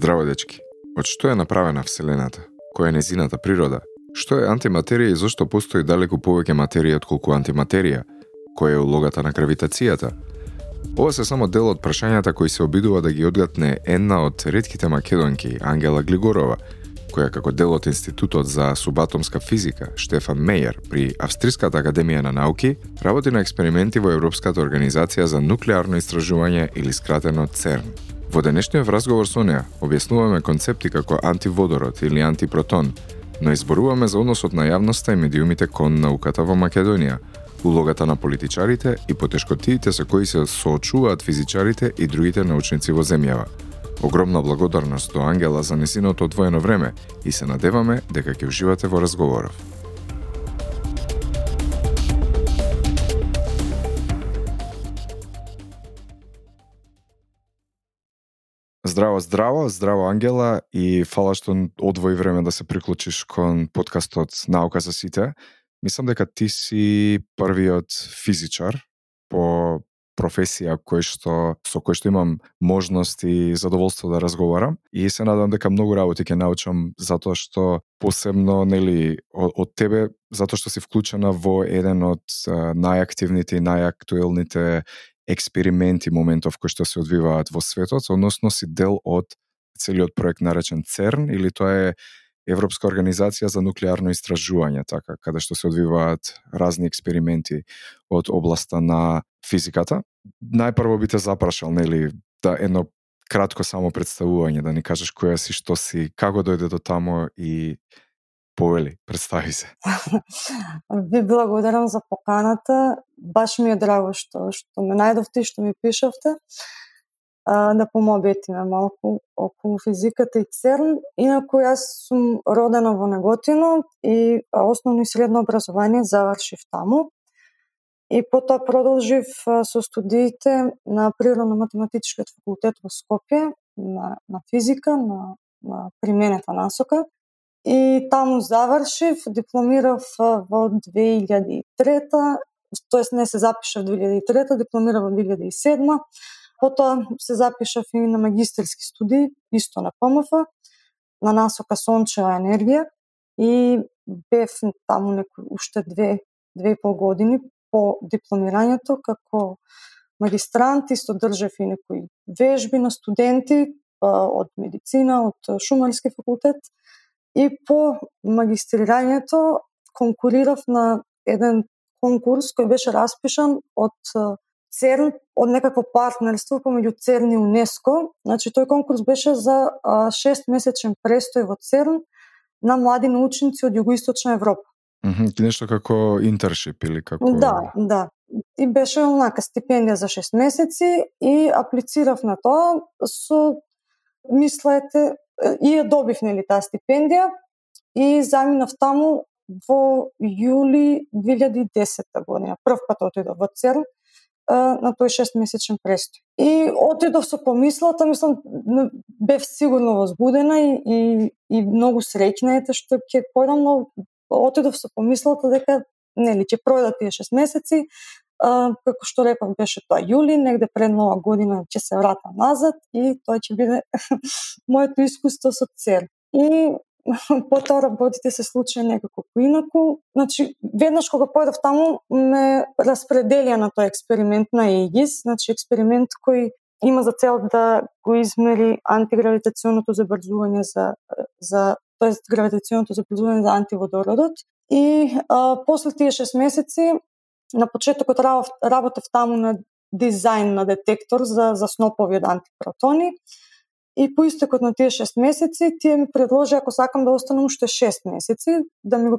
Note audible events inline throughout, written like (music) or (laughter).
Здраво, дечки. Од што е направена Вселената? Која е незината природа? Што е антиматерија и зошто постои далеку повеќе материја од колку антиматерија? Која е улогата на гравитацијата? Ова се само дел од прашањата кои се обидува да ги одгатне една од редките македонки, Ангела Глигорова, која како дел од Институтот за субатомска физика Штефан Мејер при Австриската академија на науки работи на експерименти во Европската организација за нуклеарно истражување или скратено ЦЕРН. Во денешниот разговор со неа објаснуваме концепти како антиводород или антипротон, но изборуваме за односот на јавноста и медиумите кон науката во Македонија, улогата на политичарите и потешкотиите со кои се соочуваат физичарите и другите научници во земјава. Огромна благодарност до Ангела за несиното одвоено време и се надеваме дека ќе уживате во разговоров. Здраво, здраво, здраво Ангела и фала што одвои време да се приклучиш кон подкастот Наука за сите. Мислам дека ти си првиот физичар по професија кој што со кој што имам можност и задоволство да разговарам и се надам дека многу работи ќе научам затоа што посебно нели од, од тебе затоа што си вклучена во еден од најактивните и најактуелните експерименти моментов кои што се одвиваат во светот, односно си дел од целиот проект наречен ЦЕРН или тоа е Европска организација за нуклеарно истражување, така, каде што се одвиваат разни експерименти од областа на физиката. Најпрво би те запрашал, нели, да едно кратко само представување, да ни кажеш која си, што си, како дојде до тамо и повели, представи се. (laughs) Ви благодарам за поканата. Баш ми е драго што што ме најдовте и што ми пишавте. А, да помобетиме малку околу физиката и ЦЕРН. Инаку јас сум родена во Неготино и основно и средно образование завршив таму и потоа продолжив со студиите на Природно-математичкиот факултет во Скопје на, на физика, на, на применета насока. И таму завршив, дипломирав во 2003 тоест не се запишав 2003 дипломирав во 2007 Потоа се запишав и на магистерски студии, исто на ПМФ, на насока сончева енергија и бев таму некои уште две, две и пол години по дипломирањето како магистрант, исто држав и некои вежби на студенти па, од медицина, од шумарски факултет и по магистрирањето конкурирав на еден конкурс кој беше распишан од ЦЕРН, од некакво партнерство помеѓу ЦЕРН и УНЕСКО. Значи, тој конкурс беше за 6 месечен престој во ЦЕРН на млади научници од Југоисточна Европа. -hmm, нешто како интершип или како... Да, да. И беше онака стипендија за 6 месеци и аплицирав на тоа со мислете и ја добив нели таа стипендија и заминав таму во јули 2010 година. Прв пат отидов во ЦЕРН на тој 6 месечен престој. И отидов со помислата, мислам, бев сигурно возбудена и, и, и многу среќна ете што ќе појдам, но отидов со помислата дека нели ќе пројдат тие шест месеци, а, како што реков беше тоа јули, негде пред нова година ќе се врата назад и тоа ќе биде (laughs) моето искуство со цел. И (laughs) потоа работите се случија некако поинаку. Значи, веднаш кога појдов таму, ме распределија на тој експеримент на ЕГИС, значи експеримент кој има за цел да го измери антигравитационото забрзување за, за тоест гравитационото забрзување за антиводородот. И а, после тие 6 месеци, на почетокот работев таму на дизајн на детектор за, за снопови од антипротони. И по истекот на тие 6 месеци, тие ми предложи ако сакам да останам уште 6 месеци, да ми го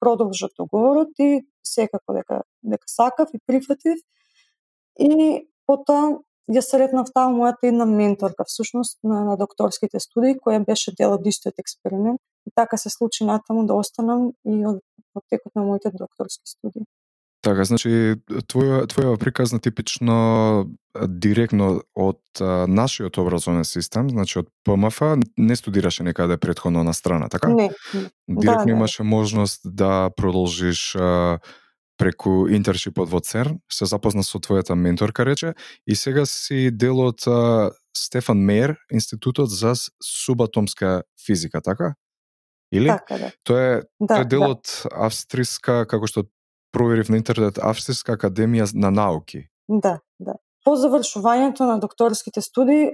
продолжат договорот и секако дека, дека сакав и прифатив. И потоа ја сретнав таму мојата една менторка, всушност на, на докторските студии, која беше дел од истиот експеримент. И така се случи натаму да останам и од, од текот на моите докторски студии. Така, значи, твоја, твоја приказна типично директно од а, нашиот образовен систем, значи од ПМФ, не студираше некаде предходно на страна, така? Не. Директно да, имаше можност да продолжиш а, преку интершипот во ЦЕРН, се запозна со твојата менторка рече и сега си дел од Стефан Мейер институтот за субатомска физика, така? Или? Така да. Тоа е, Да, тоа е дел да. од австријска, како што проверив на интернет, Австријска академија на науки. Да, да. По завршувањето на докторските студии,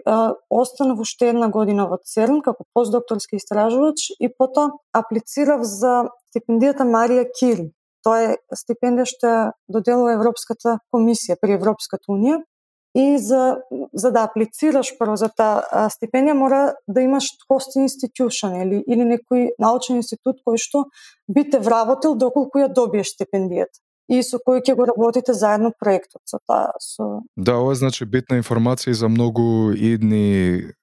останав уште една година во ЦЕРН како постдокторски истражувач и потоа аплицирав за стипендијата Марија Кири. Тоа е стипендија што доделува Европската комисија при Европската унија и за за да аплицираш прво за таа стипендија мора да имаш host institution или или некој научен институт кој што би те вработил доколку ја добиеш стипендијата и со кој ќе го работите заедно проектот со таа со Да, ова е значи битна информација и за многу идни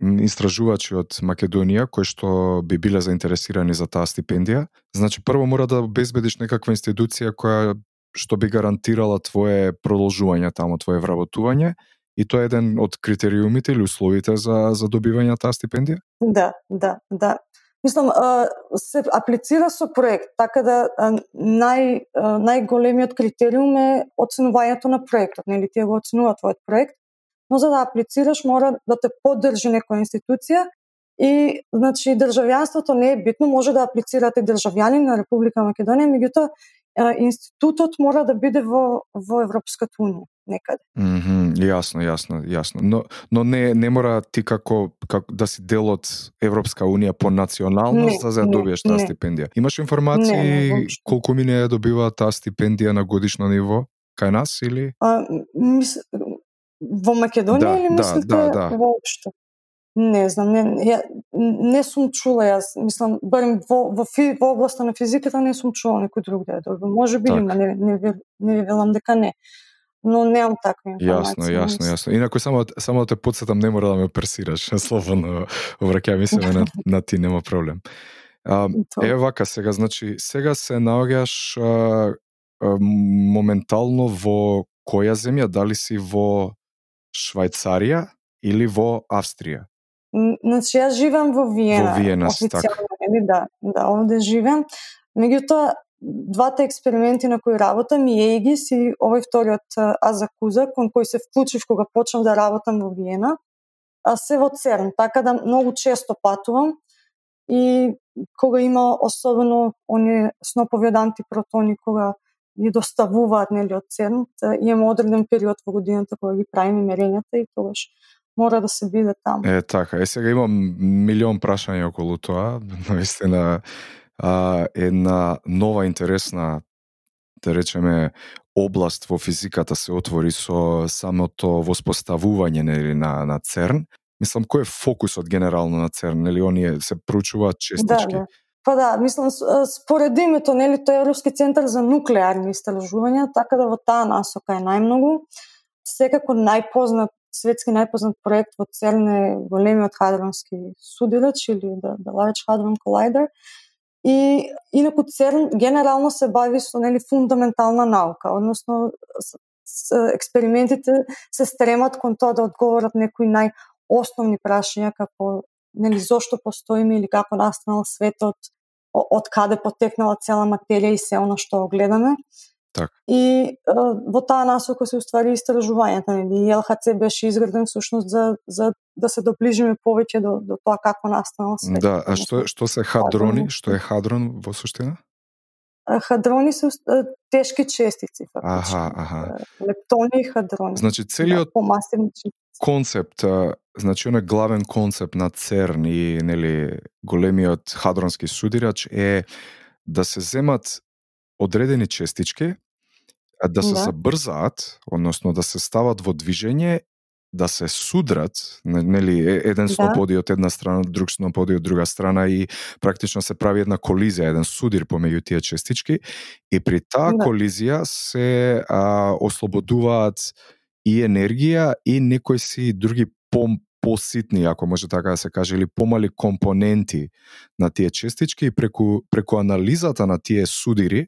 истражувачи од Македонија кои што би биле заинтересирани за таа стипендија. Значи прво мора да обезбедиш некаква институција која што би гарантирала твое продолжување тамо твое вработување и тоа е еден од критериумите или условите за за добивање на таа стипендија. Да, да, да. Мислам, се аплицира со проект, така да нај, најголемиот критериум е оценувањето на проектот, нели тие го оценуваат твојот проект, но за да аплицираш мора да те поддржи некоја институција и значи државјанството не е битно, може да аплицирате државјанин на Република Македонија, меѓутоа институтот мора да биде во во Европската унија некаде. Мгм, јасно, јасно, јасно. Но но не не мора ти како како да си дел од Европска унија по националност Не, за да добиеш таа стипендија. Имаш информации не, колку мине ја добива таа стипендија на годишно ниво кај нас или? А, мис... Во Македонија Да, или да, мислите да, да. воопшто? Не знам, не, ја, не сум чула јас, мислам, барем во, во, фи, во областа на физиката не сум чула некој друг да ја добил. Може би има, не, не, ви- не ви велам дека не. Но немам таква информација. Јасно, јасно, јасно. Инаку само само да те подсетам не мора да ме персираш, (laughs) слободно обраќај ми се на, на ти нема проблем. А, е вака сега, значи сега се наоѓаш а, а, моментално во која земја? Дали си во Швајцарија или во Австрија? Значи, јас живеам во Виена. Во Виена така. официјално, нели, да, да, овде живеам. Меѓутоа, двата експерименти на кои работам, и ЕГИС и овој вториот Азакуза, кон кој се вклучив кога почнав да работам во Виена, а се во ЦЕРН, така да многу често патувам и кога има особено оние снопови од антипротони кога ги доставуваат нели од ЦЕРН, имаме одреден период во годината кога ги правиме мерењата и тогаш мора да се биде таму. Е така, е сега имам милион прашања околу тоа, (laughs) наистина а, една нова интересна да речеме област во физиката се отвори со самото воспоставување нели на на ЦЕРН. Мислам кој е фокусот генерално на ЦЕРН, нели оние се проучуваат честички. Да, да. Па да, мислам, според името, нели, тој е Европски центар за нуклеарни истражувања, така да во таа насока е најмногу. Секако најпознат, светски најпознат проект во ЦЕРН е големиот хадронски судилач или the, the Large Hadron Collider. И инаку ЦЕРН генерално се бави со нели фундаментална наука, односно с, с, експериментите се стремат кон тоа да одговорат некои најосновни прашања како нели зошто постоиме или како настанал светот, од каде потекнала цела материја и се она што го гледаме. Така. И е, во таа насока се уствари истражувањата, нели ЛХЦ беше изграден всушност за за да се доближиме повеќе до до тоа како настанал светот. Да, а што што се хадрони? Хадрони. Што е хадрон во суштина? а, Хадрони се тешки честици фактички. Аха, аха. Лептони и хадрони. Значи целиот да, концепт, а, значи оној главен концепт на ЦЕРН и нели големиот хадронски судирач е да се земат одредени честички, а да се Да. забрзаат, односно да се стават во движење, да се судрат, не- нели еден Да. сноп оди од една страна, друг сноп оди од друга страна и практично се прави една колизија, еден судир помеѓу тие честички и при таа Да. колизија се а, ослободуваат и енергија и некои си други по поситни, ако може така да се каже, или помали компоненти на тие честички и преку преку анализата на тие судири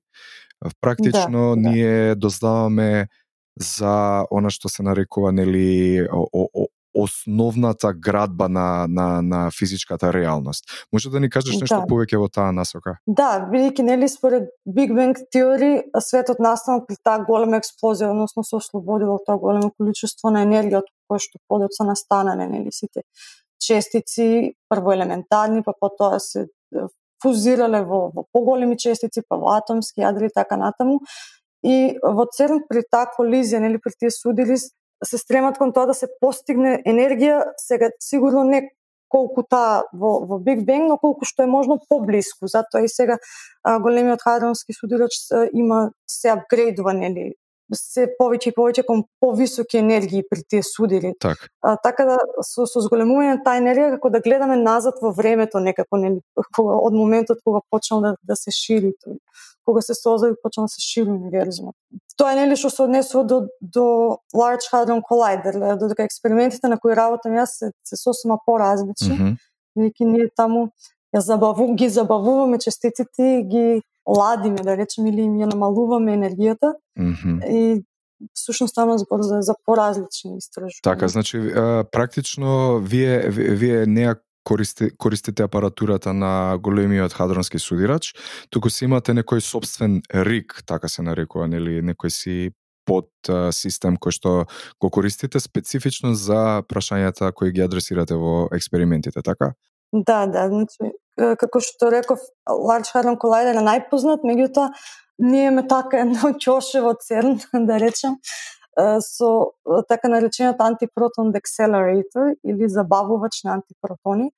практично Да, да. ние дознаваме за она што се нарекува нели о, о, основната градба на, на, на физичката реалност. Може да ни кажеш нешто да. повеќе во таа насока? Да, бидејќи нели според Big Bang теории светот настанал при таа голема експлозија, односно се ослободило тоа големо количество на енергија од која што подоцна настанале нели сите честици, прво елементарни, па потоа се фузирале во, во поголеми честици, па во атомски јадри и така натаму. И во ЦЕРН при таа колизија, нели при тие судили се стремат кон тоа да се постигне енергија, сега сигурно не колку таа во, во Биг Бенг, но колку што е можно поблиску. Затоа и сега а, големиот хадронски судирач има се апгрейдува, нели, се повеќе и повеќе кон повисоки енергии при тие судири. Так. А, така да со, со зголемување на таа енергија како да гледаме назад во времето некако нели од моментот кога почнал да, да се шири тој кога се создаде почна да се шири универзумот. Тоа е нели што се однесува до до Large Hadron Collider, додека експериментите на кои работам јас се, се сосема поразлични. Mm -hmm. ние таму ја забаву, ги забавуваме частиците, ги ладиме, да речеме, или им ја намалуваме енергијата. Mm -hmm. И всушност стана збор за, за поразлични истражувања. Така, значи, практично, вие, вие не користи, користите апаратурата на големиот хадронски судирач, туку си имате некој собствен рик, така се нарекува, нели, некој си под систем кој што го користите специфично за прашањата кои ги адресирате во експериментите, така? Да, да, значи како што реков, Large Hadron Collider е најпознат, меѓутоа ние имаме така едно (laughs) чоше во ЦЕРН, да речем, со така наречениот антипротон accelerator или забавувач на антипротони,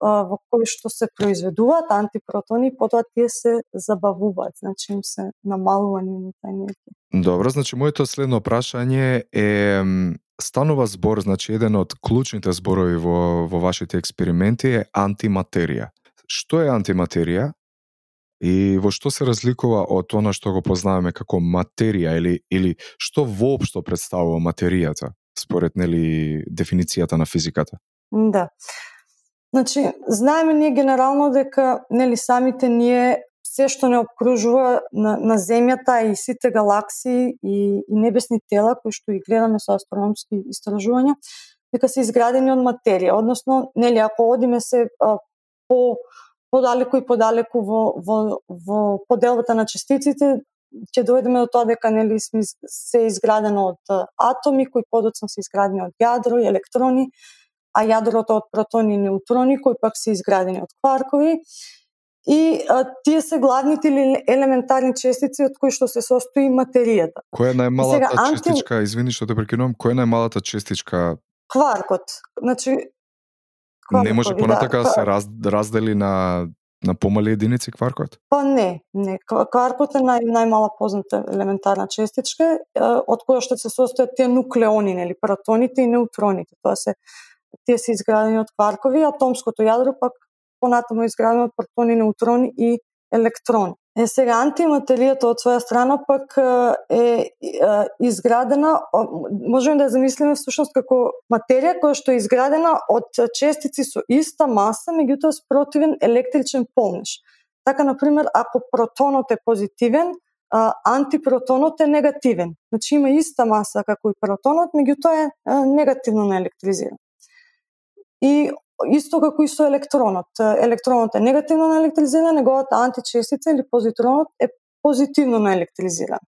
во кои што се произведуваат антипротони, потоа тие се забавуваат, значи им се намалува нивната енергија. Добро, значи моето следно прашање е станува збор, значи еден од клучните зборови во во вашите експерименти е антиматерија. Што е антиматерија? И во што се разликува од она што го познаваме како материја или или што воопшто представува материјата според нели дефиницијата на физиката? Да. Значи, знаеме ние генерално дека нели самите ние се што не обкружува на, на земјата и сите галаксии и, и небесни тела кои што ги гледаме со астрономски истражувања, дека се изградени од материја, односно нели ако одиме се а, по подалеку и подалеку во, во, во поделбата на частиците, ќе дојдеме до тоа дека нели се изградено од атоми кои подоцна се изградени од јадро и електрони, а јадрото од протони и неутрони кои пак се изградени од кваркови. И а, тие се главните или елементарни честици од кои што се состои материјата. Која е најмалата Сега, анти... честичка, извини што те прекинувам, која е најмалата честичка? Кваркот. Значи не може понатака да, се раз, раздели на на помали единици кваркот? Па не, не. Кваркот е нај, најмала позната елементарна честичка, од која што се состојат тие нуклеони, нели, протоните и неутроните. Тоа се тие се изградени од кваркови, атомското јадро пак понатаму е изградено од протони, неутрони и електрони. Е, сега, антиматеријата од своја страна пак е, е изградена, можеме да ја замислиме всушност како материја која што е изградена од честици со иста маса, меѓутоа с противен електричен полнеж. Така, например, ако протонот е позитивен, антипротонот е негативен. Значи има иста маса како и протонот, меѓутоа е негативно наелектризиран. И исто како и со електронот. Електронот е негативно наелектризиран, неговата античестица или позитронот е позитивно наелектризиран.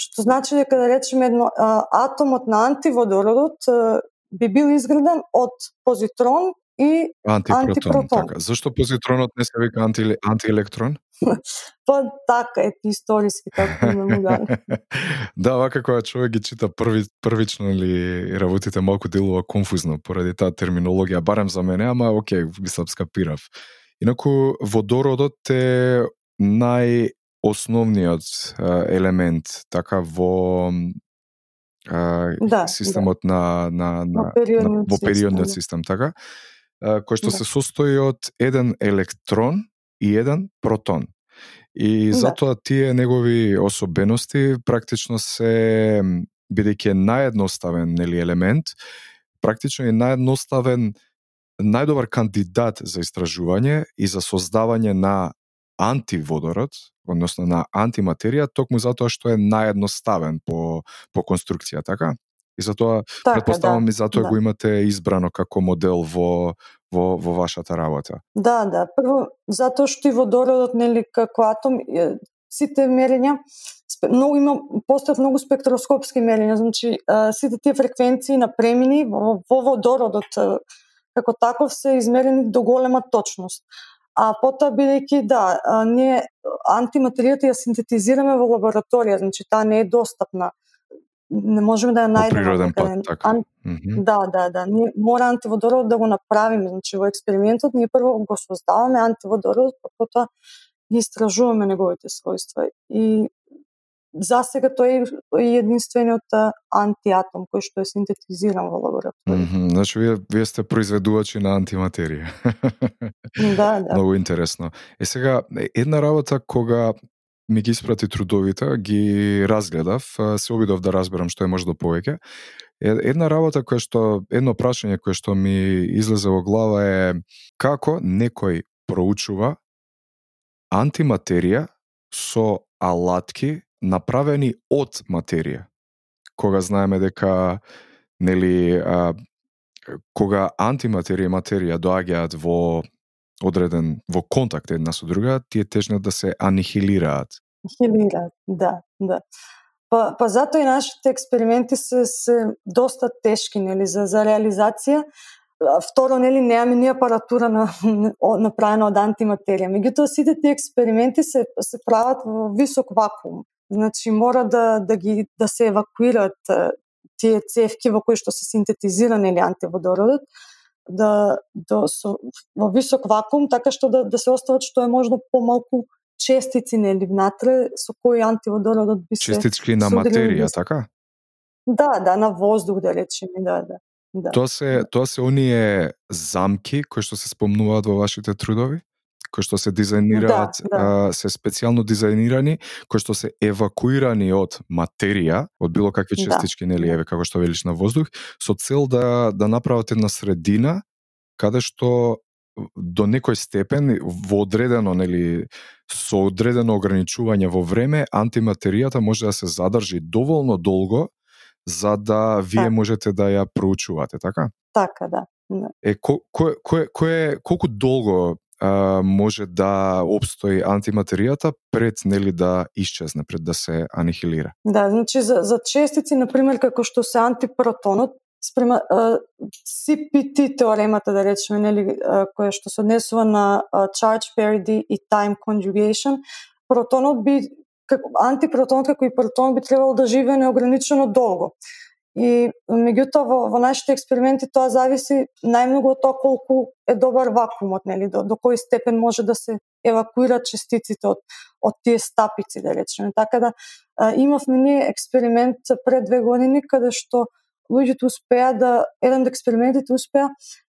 Што значи дека да речеме едно атомот на антиводородот би бил изграден од позитрон и антипротон. антипротон. Така. Зашто позитронот не се вика анти, антиелектрон? (laughs) па така е историски така му дали. да, вака кога човек ги чита први, првично или работите малку делува конфузно поради таа терминологија, барем за мене, ама окей, ги сам скапирав. Инаку водородот е најосновниот елемент така во а, да, системот да. на, на, на, во периодниот, на, во периодниот систем, систем така, кој што да. се состои од еден електрон и еден протон. И да. затоа тие негови особености практично се бидејќи е наједноставен нели елемент, практично е наједноставен најдобар кандидат за истражување и за создавање на антиводород, односно на антиматерија, токму затоа што е наједноставен по, по конструкција, така? И затоа Така, предпоставам да, и затоа да. го имате избрано како модел во во во вашата работа. Да, да. Прво, затоа што и водородот, нели, како атом, сите мерења, многу има, постојат многу спектроскопски мерења, значи, сите тие фреквенции на премини во, во водородот како таков се измерени до голема точност. А потоа бидејќи да, ние антиматеријата ја синтетизираме во лабораторија, значи таа не е достапна. Не можеме да ја најдеме природен некаде. пат, така. Ан- Мгм. Да, да, да. Ние мора антиводород да го направиме. Значи во експериментот ние прво го создаваме антиводород, па потоа ги истражуваме неговите својства. И за сега тој е единствениот антиатом кој што е синтетизиран во лабораторија. Мгм. Значи вие вие сте произведувачи на антиматерија. Да, да. (laughs) Многу интересно. Е сега една работа кога ми ги испрати трудовите, ги разгледав, се обидов да разберам што е можда повеќе. Една работа која што едно прашање кое што ми излезе во глава е како некој проучува антиматерија со алатки направени од материја. Кога знаеме дека нели а, кога антиматерија и материја доаѓаат во одреден во контакт една со друга, тие тежнат да се анихилираат. Анихилираат, да, да. Па, па затоа и нашите експерименти се, се доста тешки, нели, за, за реализација. Второ, нели, немаме ни апаратура на, направена од антиматерија. Меѓутоа, сите тие експерименти се, се прават во висок вакуум. Значи, мора да, да, ги, да се евакуираат тие цевки во кои што се синтетизира нели, антиводородот, да, да со, во висок вакуум, така што да, да се остават што е можно помалку честици нели внатре со кои антиводородот би се Честички на материја, така? Да, да, на воздух да речеме, да, да. Да. Тоа се тоа се оние замки кои што се спомнуваат во вашите трудови? Кои што се дизајнираат, Да, да. а, се специјално дизајнирани, кои што се евакуирани од материја, од било какви Да, честички, нели, да. еве како што велиш на воздух, со цел да да направат една средина каде што до некој степен во одредено нели со одредено ограничување во време антиматеријата може да се задржи доволно долго за да вие можете да ја проучувате, така? Така, да. да. Е ко, кој кој кој колку долго а, може да обстои антиматеријата пред нели да исчезне, пред да се анихилира? Да, значи за, за честици, например, како што се антипротонот, спрема а, CPT теоремата, да речеме, нели, а, која што се однесува на а, charge parity и time conjugation, протонот би, како, антипротонот како и протонот би требало да живее неограничено долго. И меѓутоа во, во нашите експерименти тоа зависи најмногу од тоа колку е добар вакуумот, нели, до, до кој степен може да се евакуира частиците од од тие стапици, да речеме. Така да а, имавме ние експеримент пред две години каде што луѓето успеа да еден од експериментите успеа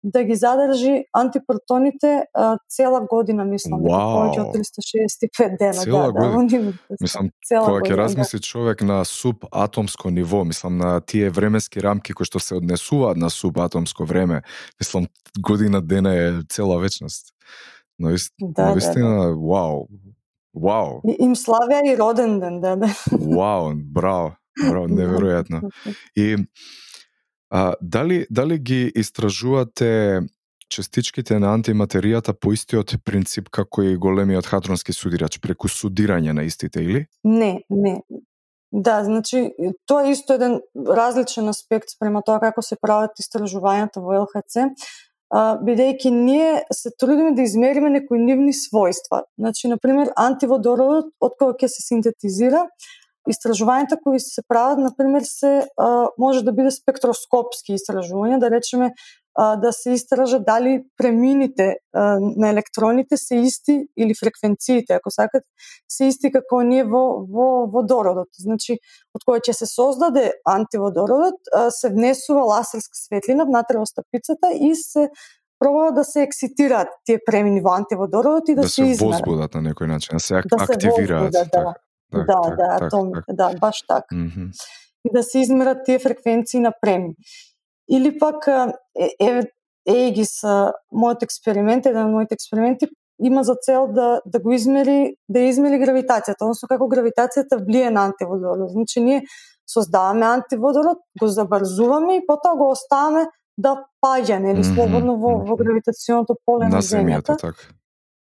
да ги задржи антипротоните а, цела година, мислам, дека повеќе од 365 дена, Цела да, да, година? (laughs) они- Мислам, цела Кога ќе да. размисли човек на субатомско ниво, мислам на тие временски рамки кои што се однесуваат на субатомско време, мислам година дена е цела вечност. Но ист, Да, да, наистина, вау. Вау, И- Им славеа и роден ден, да, да. вау, браво, браво, (laughs) неверојатно. И а, дали дали ги истражувате частичките на антиматеријата по истиот принцип како и големиот хадронски судирач, преку судирање на истите или? Не, не. Да, значи, тоа е исто еден различен аспект спрема тоа како се прават истражувањата во ЛХЦ, бидејќи ние се трудиме да измериме некои нивни својства. Значи, например, антиводородот, од кога ќе се синтетизира, истражувањата кои се прават, например, се а, може да биде спектроскопски истражувања, да речеме а, да се истража дали премините а, на електроните се исти или фреквенциите, ако сакат, се исти како ние во, во водородот. Значи, од кој ќе се создаде антиводородот, а, се внесува ласерска светлина внатре во стапицата и се пробува да се екситираат тие премини во антиводородот и да, да се измерат. возбудат на некој начин, да се ак- Да се активираат. возбудат, да. Така, да, така, да, така, атоми, така. да, баш така. Мгм. И да се измерат тие фреквенции на премини. Или пак е, е, ЕГИС, мојот експеримент, еден од моите експерименти, има за цел да, да го измери, да измери гравитацијата, односно како гравитацијата влие на антиводород. Значи ние создаваме антиводород, го забрзуваме и потоа го оставаме да паѓа, нели, слободно во, во гравитационото поле на, на земјата. земјата така.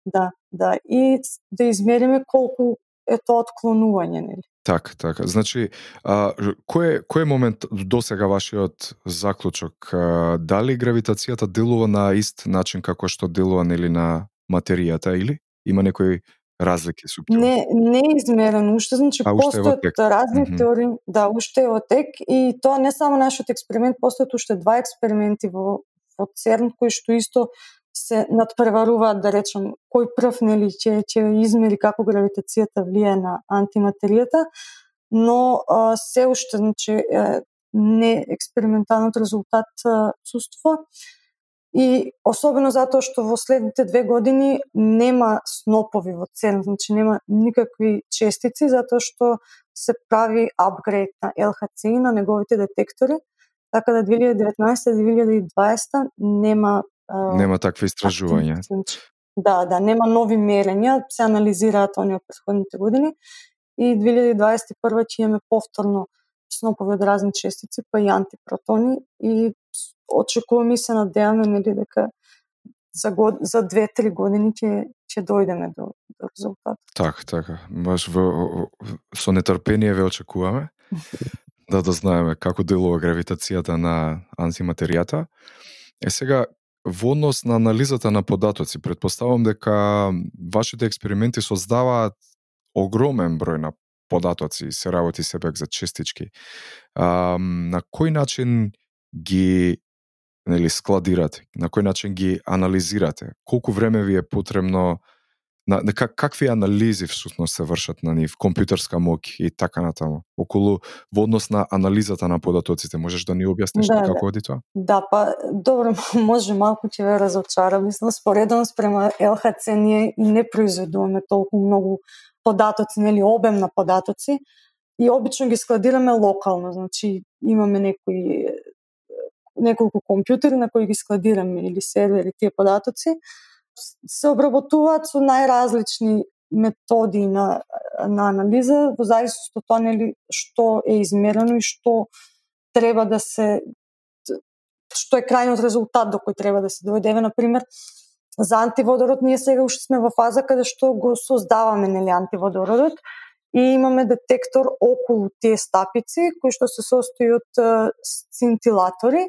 Да, да, и да измериме колку е тоа отклонување, нели. Така, така. Значи, а, кој, кој е момент до сега вашиот заклучок? А, дали гравитацијата делува на ист начин како што делува нели на материјата или има некои разлики субтилни? Не, не е измерено уште, значи а, постојат разни mm -hmm. теории, да, уште е во тек и тоа не само нашиот експеримент, постојат уште два експерименти во во ЦЕРН кои што исто се надпреваруваат да речем кој прв нели ќе ќе измери како гравитацијата влијае на антиматеријата, но а, се уште значи не експерименталниот резултат чувство и особено затоа што во следните две години нема снопови во ЦЕРН, значи нема никакви честици затоа што се прави апгрейд на ЛХЦ на неговите детектори, така да 2019-2020 нема Нема такви истражувања. Значи, да, да, нема нови мерења, се анализираат оние од претходните години и 2021 ќе имаме повторно снопови од разни честици, па и антипротони и очекуваме и се надеваме нели дека за год, за 2-3 години ќе ќе дојдеме до, до резултат. Така, така. Баш во, со нетрпение ве очекуваме (laughs) да дознаеме како делува гравитацијата на антиматеријата. Е сега во однос на анализата на податоци, предпоставам дека вашите експерименти создаваат огромен број на податоци, се работи себек за честички. А, на кој начин ги нели складирате? На кој начин ги анализирате? Колку време ви е потребно на, на как, какви анализи всушност се вршат на нив, компјутерска моќ и така натаму, околу во однос на анализата на податоците, можеш да ни објасниш да, како да. оди тоа? Да, па добро, (laughs) може малку ќе ве разочара, мислам споредно спрема ЛХЦ ние и не произведуваме толку многу податоци, нели обем на податоци и обично ги складираме локално, значи имаме некои неколку компјутери на кои ги складираме или сервери тие податоци се обработуваат со најразлични методи на, на анализа, во зависност од тоа нели што е измерено и што треба да се што е крајниот резултат до кој треба да се дојде. Еве на пример за антиводород ние сега уште сме во фаза каде што го создаваме нели антиводородот и имаме детектор околу тие стапици кои што се состои од сцинтилатори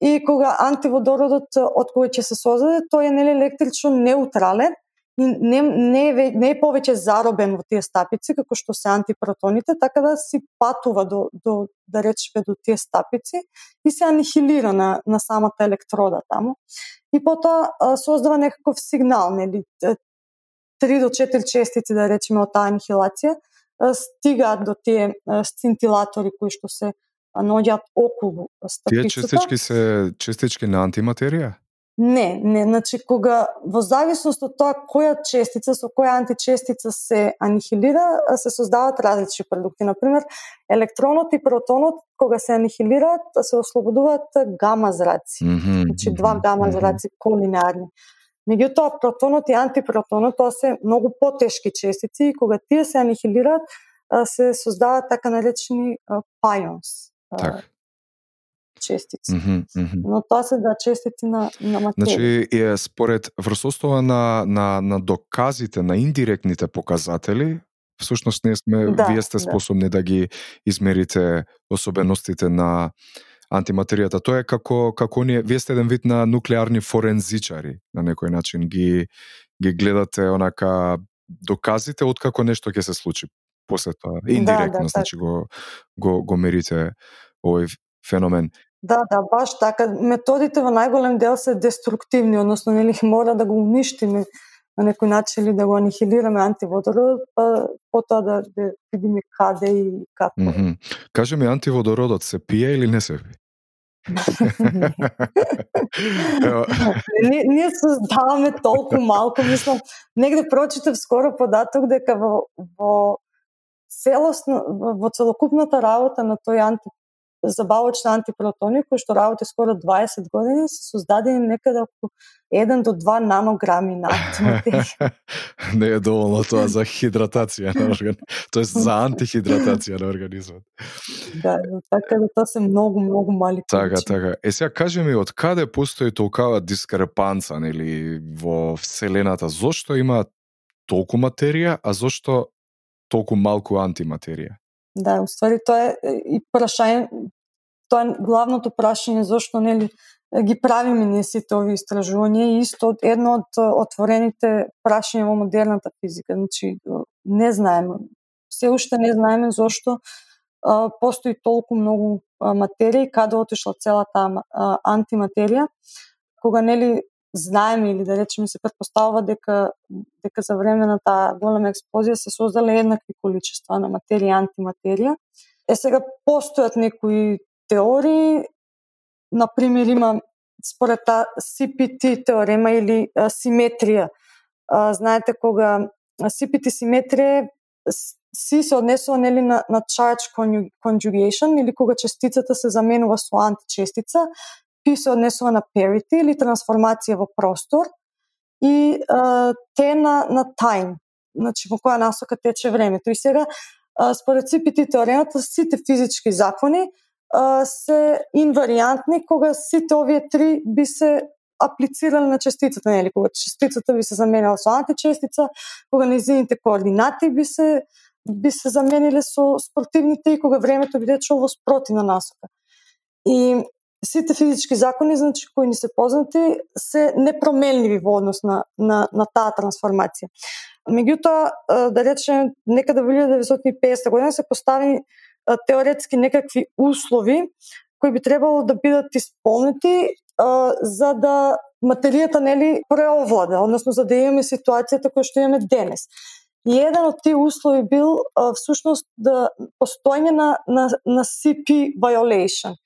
и кога антиводородот од кој ќе се создаде, тој е нели електрично неутрален и не, не, е, не е повеќе заробен во тие стапици како што се антипротоните, така да си патува до, до да речеме до тие стапици и се анихилира на, на самата електрода таму. И потоа создава некаков сигнал, нели 3 до 4 честици да речеме од таа анихилација стигаат до тие сцинтилатори кои што се наоѓаат околу стапицата. Тие частички се частички на антиматерија? Не, не, значи кога во зависност од тоа која честица со која античестица се анихилира, се создаваат различни продукти. Например, електронот и протонот кога се анихилираат, се ослободуваат гама зраци. Mm -hmm. Значи два гама зраци колинеарни. Меѓутоа, протонот и антипротонот, тоа се многу потешки честици и кога тие се анихилираат, се создаваат така наречени пайонс Так. честици. Mm -hmm, mm -hmm. Но тоа се да честици на, на материја. Значи, е, според врз основа на, на, на доказите, на индиректните показатели, всушност ние сме, да, вие сте да. способни да. да ги измерите особеностите на антиматеријата. Тоа е како како ние вие сте еден вид на нуклеарни форензичари на некој начин ги ги гледате онака доказите од како нешто ќе се случи после тоа. Индиректно, да, да, значи го, го, го мерите овој феномен. Да, да, баш така. Методите во најголем дел се деструктивни, односно нели (laughs) мора да го уништиме на некој начин или да го анихилираме антиводородот, па потоа да, да видиме каде и како. Mm -hmm. Кажи ми, антиводородот се пие или не се пие? (laughs) (laughs) ние, ние создаваме толку малку, мислам, негде прочитав скоро податок дека во, во целосно во целокупната работа на тој анти забавочни антипротони кои што работи скоро 20 години се создадени некаде околу 1 до 2 нанограми на антиматерија. (laughs) Не е доволно тоа за хидратација на организмот, тоест за антихидратација на организмот. Да, така да тоа се многу многу мали Така, така. Е сега кажи ми од каде постои толкава дискрепанца нели во вселената? Зошто има толку материја, а зошто толку малку антиматерија? Да, уствари тоа е и прашање, тоа е главното прашање зошто нели ги правиме ние сите овие истражувања и исто едно од отворените прашања во модерната физика. Значи, не знаеме, се уште не знаеме зошто а, постои толку многу материја и каде отишла целата а, антиматерија, кога нели знаеме или да речеме се предпоставува дека дека за време на таа голема експлозија се создале еднакви количества на материја и антиматерија. Е сега постојат некои теории, на пример има според та CPT теорема или а, симетрија. А, знаете кога CPT симетрија си се однесува нели на, на charge conjugation или кога честицата се заменува со античестица кои се однесува на parity или трансформација во простор и а, те на, на time, значи во која насока тече времето. И сега, а, според CPT теоремата, сите физички закони а, се инвариантни кога сите овие три би се аплицирали на частицата, нели, кога частицата би се заменила со античестица, кога незините координати би се би се замениле со спортивните и кога времето би чово спроти спротивна насока. И сите физички закони, значи кои ни се познати, се непроменливи во однос на, на, на таа трансформација. Меѓутоа, да речем, некаде да во 1950 година се постави теоретски некакви услови кои би требало да бидат исполнети за да материјата нели преовлада, односно за да имаме ситуацијата која што имаме денес. И еден од тие услови бил всушност да постојање на, на, на CP violation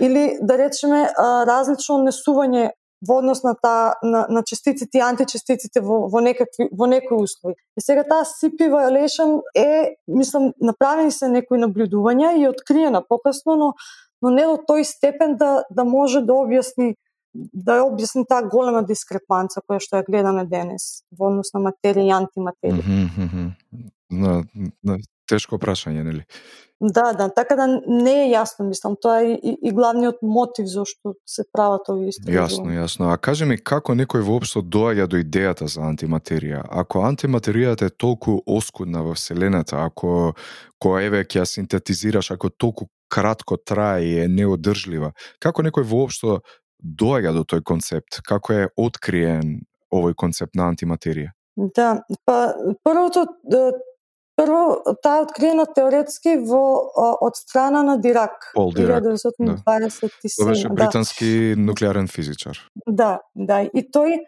или да речеме различно однесување во однос на таа на, на частиците и античестиците во, во некакви во некои услови. И сега таа CP violation е, мислам, направени се некои наблюдувања и откриена покасно, но но не до тој степен да да може да објасни да ја објасни таа голема дискрепанца која што ја гледаме денес во однос на материја и антиматерија. Mm -hmm. на, на, тешко прашање, нели? Да, да, така да не е јасно, мислам, тоа е и, и главниот мотив зашто се прават овие истражувања. Јасно, јасно. А кажи ми како некој воопшто доаѓа до идејата за антиматерија? Ако антиматеријата е толку оскудна во вселената, ако која еве ќе ја синтетизираш, ако толку кратко трае и е неодржлива, како некој воопшто доаѓа до тој концепт? Како е откриен овој концепт на антиматерија? Да, па првото Прво, таа откриена теоретски во од страна на Дирак. Пол Дирак. 1927. Да. беше британски да. нуклеарен физичар. Да, да. И тој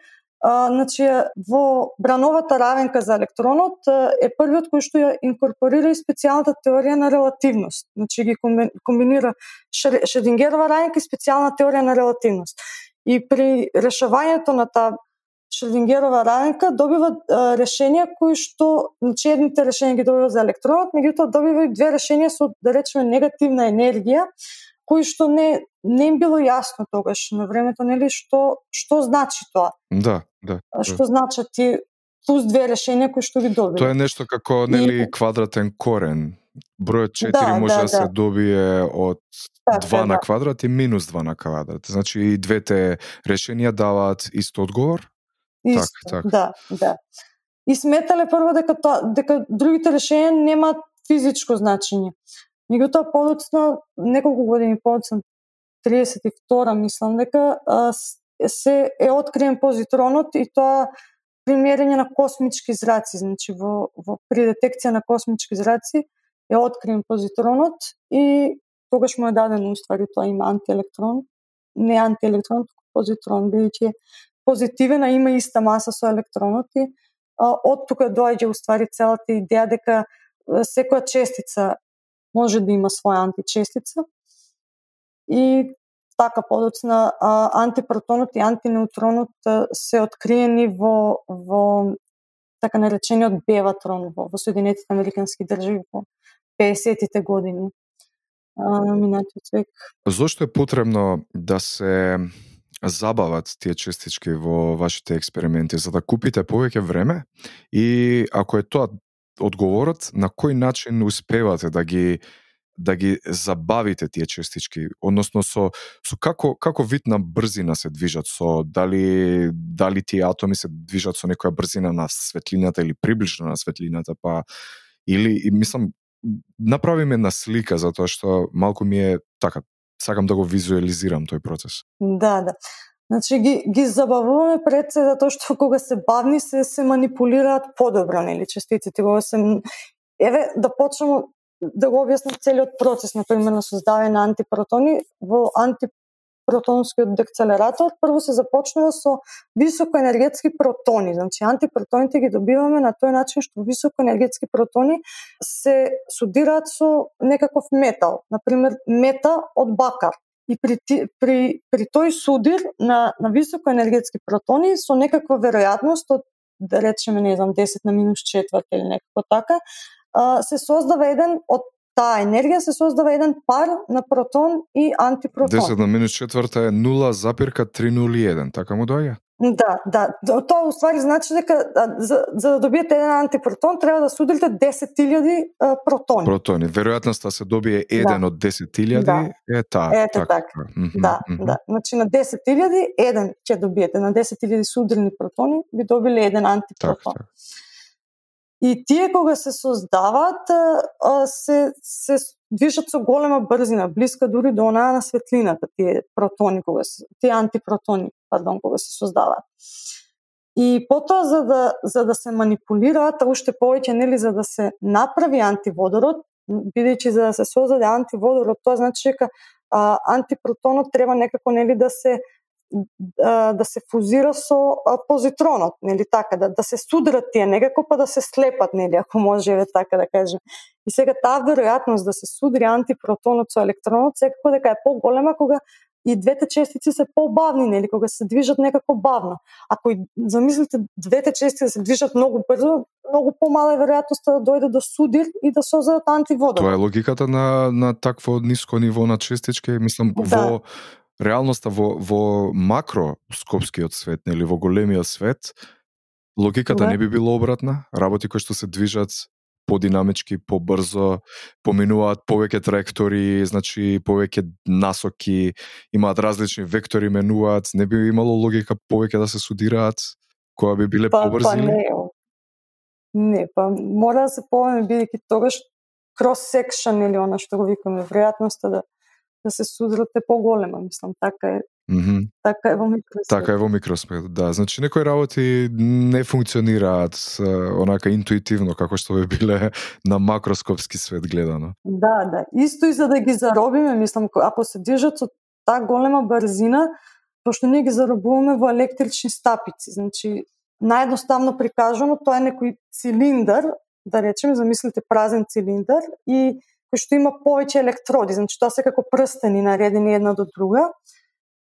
а, значи, во брановата равенка за електронот е првиот кој што ја инкорпорира и специјалната теорија на релативност. Значи ги комбинира Шредингерова равенка и специјална теорија на релативност. И при решавањето на таа Шродингерова равенка добива а, решенија кои што, значи едните решенија ги добива за електронот, меѓутоа добива и две решенија со да речеме негативна енергија, кои што не не им било јасно тогаш на времето, нели што што значи тоа? Да, да. Што да. значат ти плюс две решенија кои што ги добива? Тоа е нешто како нели и... квадратен корен. Бројот 4 да, може да, да се да. добие од така, 2 на да. квадрат и минус 2 на квадрат. Значи и двете решенија даваат ист одговор? Исто, так, так. да, да. И сметале прво дека тоа, дека другите решенија немаат физичко значење. Меѓутоа подоцна неколку години подоцна 32 мислам дека а, се е откриен позитронот и тоа примерење на космички зраци, значи во, во при детекција на космички зраци е откриен позитронот и тогаш му е дадено уствари тоа има антиелектрон, не антиелектрон, позитрон, бидејќи позитивен, а има иста маса со електроноти, од тука доаѓа уствари целата идеја дека секоја честица може да има своја античестица и така подоцна антипротонот и антинеутронот се откриени во во така наречениот Беватрон во, во Соединетите Американски држави во 50-тите години. на минатиот век. Зошто е потребно да се забават тие честички во вашите експерименти за да купите повеќе време? И ако е тоа одговорот на кој начин успевате да ги да ги забавите тие честички, односно со со како како вид на брзина се движат? Со дали дали тие атоми се движат со некоја брзина на светлината или приближно на светлината, па или и мислам направи ме на слика затоа што малку ми е така сакам да го визуализирам тој процес. Да, да. Значи ги ги забавуваме пред се затоа што кога се бавни се се манипулираат подобро нели честиците кога се еве да почнеме да го објаснам целиот процес на пример на создавање на антипротони во анти Протонскиот декцелератор прво се започнува со високоенергетски протони. Значи антипротоните ги добиваме на тој начин што високоенергетски протони се судираат со некаков метал на пример мета од бакар. И при, при, при тој судир на, на високоенергетски протони со некаква веројатност од да речеме, не знам, 10 на минус четврт или некако така, се создава еден од таа енергија се создава еден пар на протон и антипротон. 10 на минус четврта е 0,301, така му доаѓа? Да, да. Тоа уствари значи дека за, за да добиете еден антипротон треба да судрите 10.000 протони. Протони. Веројатноста се добие еден да. од 10.000 да. е таа. Ете така. така. Mm -hmm, да, mm -hmm. да. Значи на 10.000 еден ќе добиете, на 10.000 судрени протони би добиле еден антипротон. Так, так. И тие кога се создаваат се се движат со голема брзина, блиска дури до онаа на светлината, тие протони кога се тие антипротони, пардон, кога се создаваат. И потоа за да за да се манипулираат уште повеќе нели за да се направи антиводород, бидејќи за да се создаде антиводород, тоа значи дека антипротонот треба некако нели да се да се фузира со позитронот, нели така, да, да се судрат тие некако па да се слепат, нели, ако може е така да кажем. И сега таа веројатност да се судри антипротонот со електронот секако дека е поголема кога и двете честици се побавни, нели, кога се движат некако бавно. Ако и замислите двете честици да се движат многу брзо, многу помала е веројатноста да дојде до судир и да создадат антиводор. Тоа е логиката на на такво ниско ниво на честички, мислам да. во реалноста во, во макроскопскиот свет, нели во големиот свет, логиката да. не би било обратна. Работи кои што се движат подинамички, побрзо, поминуваат повеќе траектори, значи повеќе насоки, имаат различни вектори, менуваат, не би имало логика повеќе да се судираат, која би биле па, побрзи? Па не, не, па мора да се повеќе бидејќи тогаш крос секшн или она што го викаме, веројатноста да да се судрате поголема, мислам, така е. Mm -hmm. Така е во микросвет. Така е во микросвет, да. Значи некои работи не функционираат онака интуитивно како што би биле (laughs) на макроскопски свет гледано. Да, да. Исто и за да ги заробиме, мислам, ако се движат со таа голема брзина, пошто ние ги заробуваме во електрични стапици. Значи, наједноставно прикажано, тоа е некој цилиндар, да речеме, замислите празен цилиндар и кој што има повеќе електроди, значи тоа се како прстени наредени една до друга.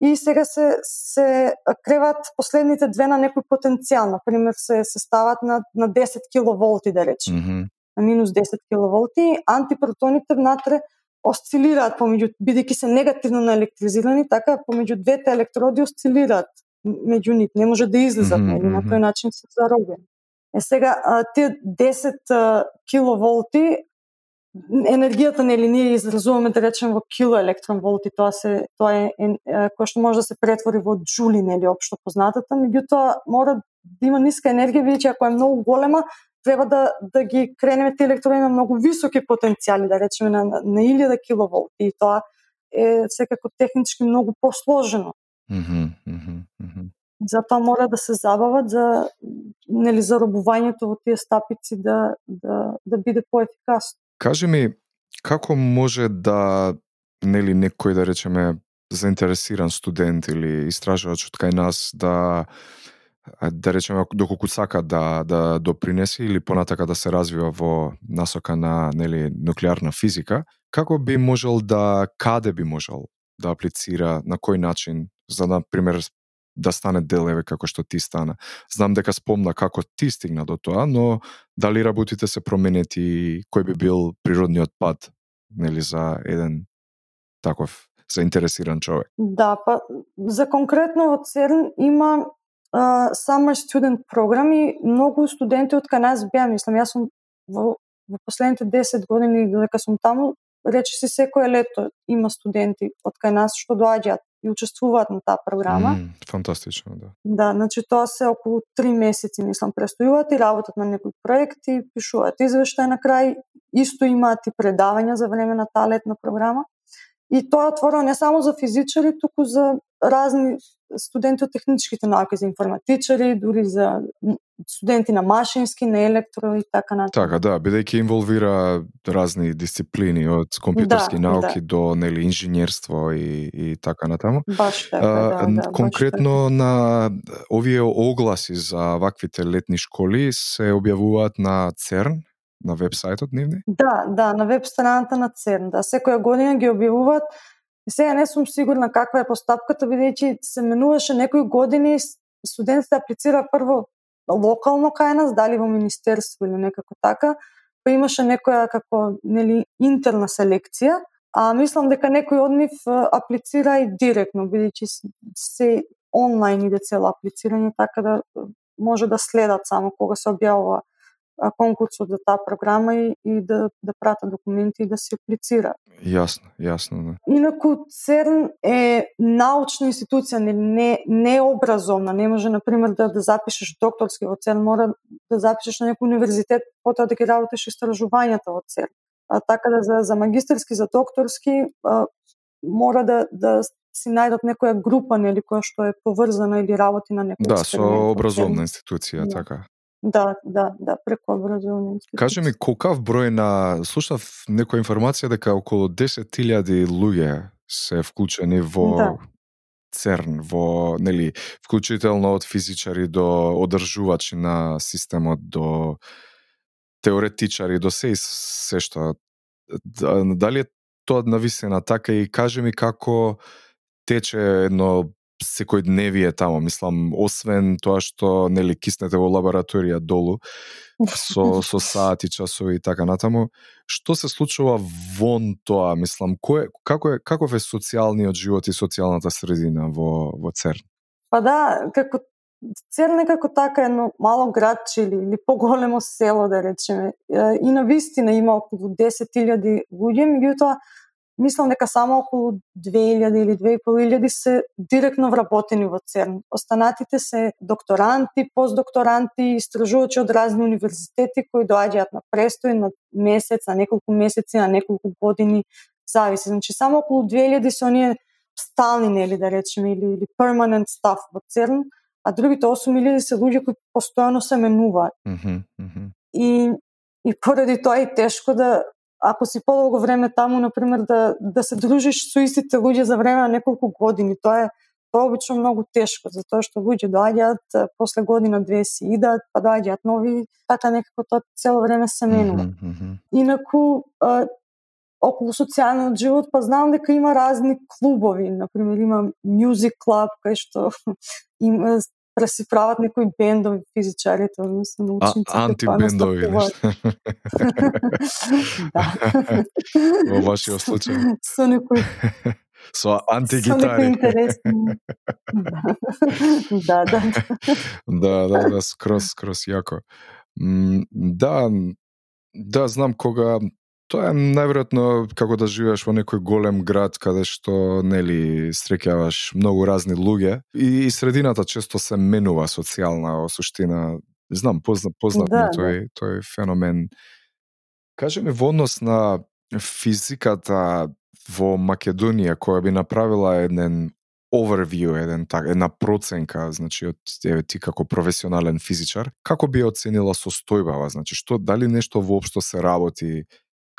И сега се се креват последните две на некој потенцијал, на пример се се стават на на 10 киловолти да речем. Mm -hmm. На минус 10 киловолти, антипротоните внатре осцилираат помеѓу бидејќи се негативно наелектризирани, така помеѓу двете електроди осцилираат меѓу нив, не може да излезат, mm -hmm. на тој начин се заробени. Е сега тие 10 киловолти енергијата нели ние изразуваме да речеме во килоелектронволти, тоа се тоа е, е, е кој што може да се претвори во джули нели општо познатата, меѓутоа мора да има ниска енергија бидејќи ако е многу голема треба да да ги кренеме тие електрони на многу високи потенцијали, да речеме на на 1000 киловолти и тоа е секако технички многу посложено. Mm -hmm, Затоа мора да се забават за нели заробувањето во тие стапици да да да биде поефикасно. Кажи ми, како може да, нели, некој, да речеме, заинтересиран студент или истражувач од кај нас да да речеме доколку сака да да допринеси или понатака да се развива во насока на нели нуклеарна физика, како би можел да каде би можел да аплицира, на кој начин за на пример да стане дел еве како што ти стана. Знам дека спомна како ти стигна до тоа, но дали работите се променети, кој би бил природниот пат нели за еден таков заинтересиран човек? Да, па за конкретно во ЦЕРН има uh, summer student програми, многу студенти од кај нас беа, мислам, јас сум во, во последните 10 години додека сум таму, рече си секое лето има студенти од кај нас што доаѓаат и учествуваат на таа програма. Mm, фантастично, да. Да, значи тоа се околу 3 месеци, мислам, престојуваат и работат на некои проекти, пишуваат извештај на крај, исто имаат и предавања за време на таа летна програма. И тоа е отворено не само за физичари, туку за разни студенти од техничките науки, за информатичари, дури за студенти на машински, на електро и така натаму. Така, да, бидејќи инволвира разни дисциплини од компјутерски Да, науки до нели инженерство и и така натаму. Баш така, да, да, баш конкретно на овие огласи за ваквите летни школи се објавуваат на ЦЕРН, на вебсајтот нивни? Да, да, на веб страната на ЦЕРН. Да, секоја година ги објавуваат. Сега не сум сигурна каква е постапката, бидејќи се менуваше некои години студентите аплицира прво локално кај нас, дали во министерство или некако така, па имаше некоја како нели интерна селекција, а мислам дека некој од нив аплицира и директно, бидејќи се онлайн иде цело аплицирање, така да може да следат само кога се објавува конкурсот за таа програма и, и да, да пратат документи и да се аплицира. Јасно, јасно, да. Инаку ЦЕРН е научна институција, не, не, не образовна. Не може, например, да, да запишеш докторски во ЦЕРН, мора да запишеш на некој универзитет, потоа да ги работиш истражувањата во ЦЕРН. А, така да за, за магистерски, за докторски, а, мора да, да си најдат некоја група нели која што е поврзана или работи на некој Да, со образовна институција, да. така. Да, да, да, преку образовна институција. Кажи ми, колкав број на... Слушав некоја информација дека околу 10.000 луѓе се вклучени во да. ЦЕРН, во, нели, вклучително од физичари до одржувачи на системот, до теоретичари, до се и се што. Дали е тоа навистина така и кажи ми како тече едно секојдневие тамо, мислам, освен тоа што нели киснете во лабораторија долу со (laughs) со сати, часови и така натаму, што се случува вон тоа, мислам, кој како е каков е социјалниот живот и социјалната средина во во ЦЕРН? Па да, како ЦЕРН некако така едно мало градче или, или поголемо село, да речеме. И на вистина има околу 10.000 луѓе, меѓутоа мислам дека само околу 2000 или 2500 се директно вработени во ЦЕРН. Останатите се докторанти, постдокторанти, истражувачи од разни универзитети кои доаѓаат на престој на месец, на неколку месеци, на неколку години, зависи. Значи само околу 2000 се оние стални, нели да речеме, или, или permanent staff во ЦЕРН, а другите 8000 се луѓе кои постојано се менуваат. Mm -hmm, mm -hmm. И и поради тоа е тешко да ако си подолго време таму, например, да, да се дружиш со истите луѓе за време на неколку години, тоа е тоа обично многу тешко, затоа што луѓе доаѓаат, после година две си идат, па доаѓаат нови, така некако тоа цело време се менува. Mm -hmm. Инаку, а, околу социјалниот живот, па знам дека има разни клубови, например има Music Club, кај што (laughs) има да си прават некои бендови физичарите, односно научниците. А, антибендови, да. (laughs) Во вашиот случај. Со некои со антигитари. Интересни. (laughs) (laughs) да, да. да, да, да, скрос, скрос јако. Да, да, знам кога Тоа е најверојатно како да живееш во некој голем град каде што нели среќаваш многу разни луѓе и, и средината често се менува социјална во суштина. Знам, познат, познат да, ми тој, да. тој феномен. Кажи ми во однос на физиката во Македонија која би направила еден overview, еден так, една проценка, значи од еве ти како професионален физичар, како би оценила состојбава, значи што дали нешто воопшто се работи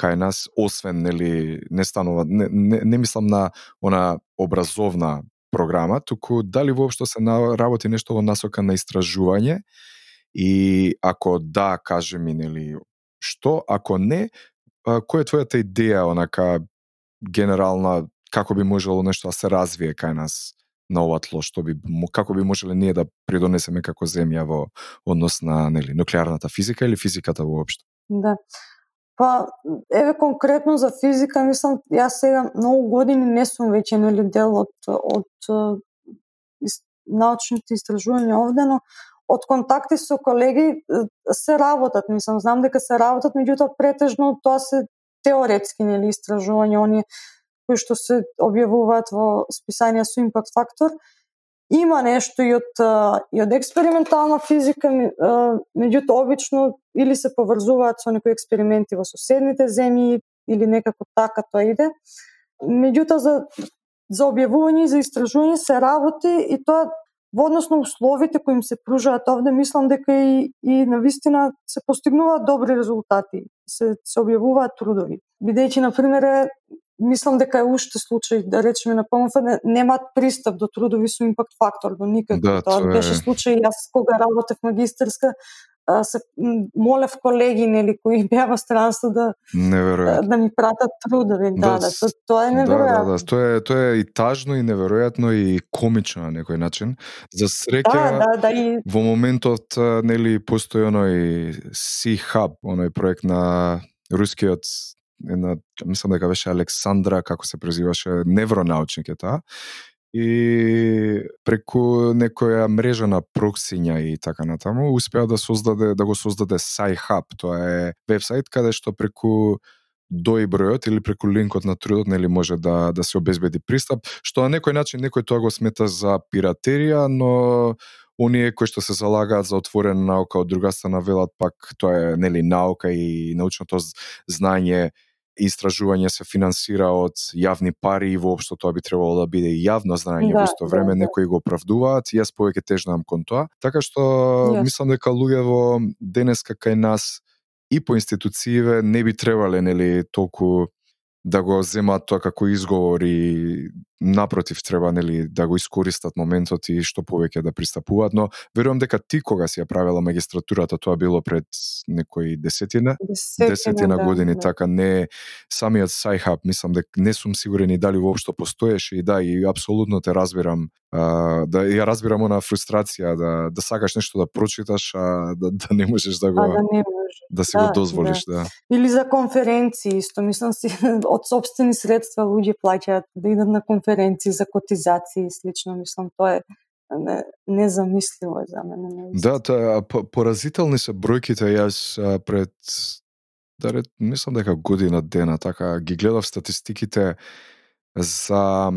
кај нас, освен, нели, не станува, не, не, не мислам на она образовна програма, туку дали воопшто се на, работи нешто во насока на истражување и ако да, каже ми, нели, што, ако не, која е твојата идеја, онака, генерална, како би можело нешто да се развие кај нас на ова тло, што би, како би можеле ние да придонесеме како земја во однос на нели, нуклеарната физика или физиката воопшто? Да. Па, еве конкретно за физика, мислам, јас сега многу години не сум веќе нели дел од, од научните истражувања овде, но од контакти со колеги се работат, мислам, знам дека се работат, меѓутоа претежно тоа се теоретски нели истражувања, оние кои што се објавуваат во списанија со импакт фактор. Има нешто и од и од експериментална физика, меѓутоа обично или се поврзуваат со некои експерименти во соседните земји или некако така тоа иде. Меѓутоа за за објавување и за истражување се работи и тоа во однос на условите кои им се пружаат овде, мислам дека и, и на вистина се постигнуваат добри резултати, се, се објавуваат трудови. Бидејќи, на пример, мислам дека е уште случај, да речеме на ПМФ, не, немаат пристап до трудови со импакт фактор, до никако. Да, тоа, тоа беше случај, јас кога работев магистарска, се молев колеги нели кои (laughs) беа во странство да неверојатно. да ми пратат трудови. Да, да, да, тоа е неверојатно. Да, да, да, тоа е тоа е и тажно и неверојатно и комично на некој начин. За среќа да, да, да, и... во моментот нели постои оној Sea Hub, оној проект на рускиот една, мислам дека беше Александра, како се презиваше, невронаучник е таа, и преку некоја мрежа на проксиња и така натаму успеа да создаде да го создаде SciHub, тоа е вебсайт каде што преку дој бројот или преку линкот на трудот нели може да да се обезбеди пристап, што на некој начин некој тоа го смета за пиратерија, но оние кои што се залагаат за отворена наука од друга страна велат пак тоа е нели наука и научното знање истражување се финансира од јавни пари и воопшто тоа би требало да биде и јавно знаење да, во исто време да, да. некои го оправдуваат и јас повеќе тежнам кон тоа така што yes. мислам дека луѓето денеска кај нас и по институцииве не би требале нели толку да го земаат тоа како изговор и напротив треба нели да го искористат моментот и што повеќе да пристапуваат, но верувам дека ти кога си ја правела магистратурата, тоа било пред некои десетина, десетина, десетина да, години, да. така не самиот Сайхаб, мислам дека не сум сигурен и дали воопшто постоеше и да и апсолутно те разбирам а, да ја разбирам она фрустрација да да сакаш нешто да прочиташ а да, да не можеш да го а, да, не може. да си да, го дозволиш, да. да. Или за конференции исто, мислам си (laughs) од собствени средства луѓе плаќаат да идат на конференции за котизации и слично, мислам тоа е не, незамисливо за мене. Да, тоа поразителни се бројките јас пред да ред, мислам дека година дена така ги гледав статистиките за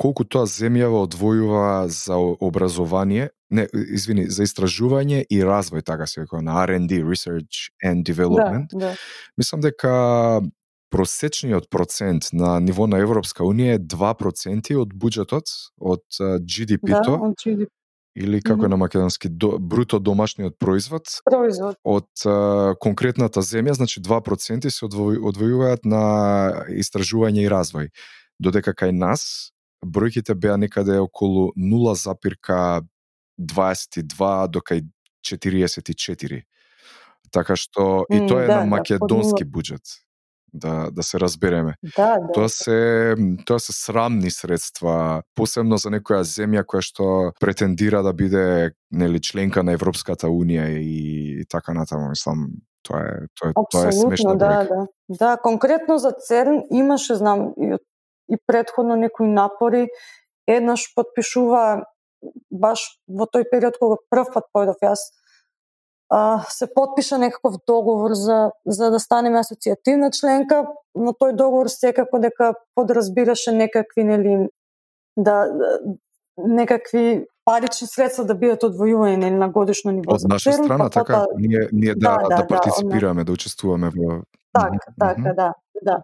колку тоа земјава одвојува за образование, не, извини, за истражување и развој, така се векува, на R&D, Research and Development. Да, да. Мислам дека просечниот процент на ниво на Европска Унија е 2% од буџетот, од GDP-то. Да, од GDP. Или како mm -hmm. на македонски до, бруто домашниот производ. Производ. Од а, конкретната земја, значи 2% се одвојуваат на истражување и развој додека кај нас бројките беа некаде околу 0,22 до кај 44. Така што и тоа е да, на да, македонски да, буџет. Да да се разбереме. Да, да. Тоа се тоа се срамни средства, посебно за некоја земја која што претендира да биде нели членка на Европската унија и, и така натаму, мислам, тоа е тоа е, тоа е смешна да, да. Да, конкретно за ЦЕРН имаше знам и од и предходно некои напори. Еднаш подпишува баш во тој период кога прв пат појдов јас а, се подпиша некаков договор за, за да станеме асоцијативна членка, но тој договор секако дека подразбираше некакви нели да, да некакви парични средства да бидат одвојувани нели на годишно ниво. Од наша страна, па, така, ние, ние да, да, да, да партиципираме, да, да учествуваме во... Така, така, да, да.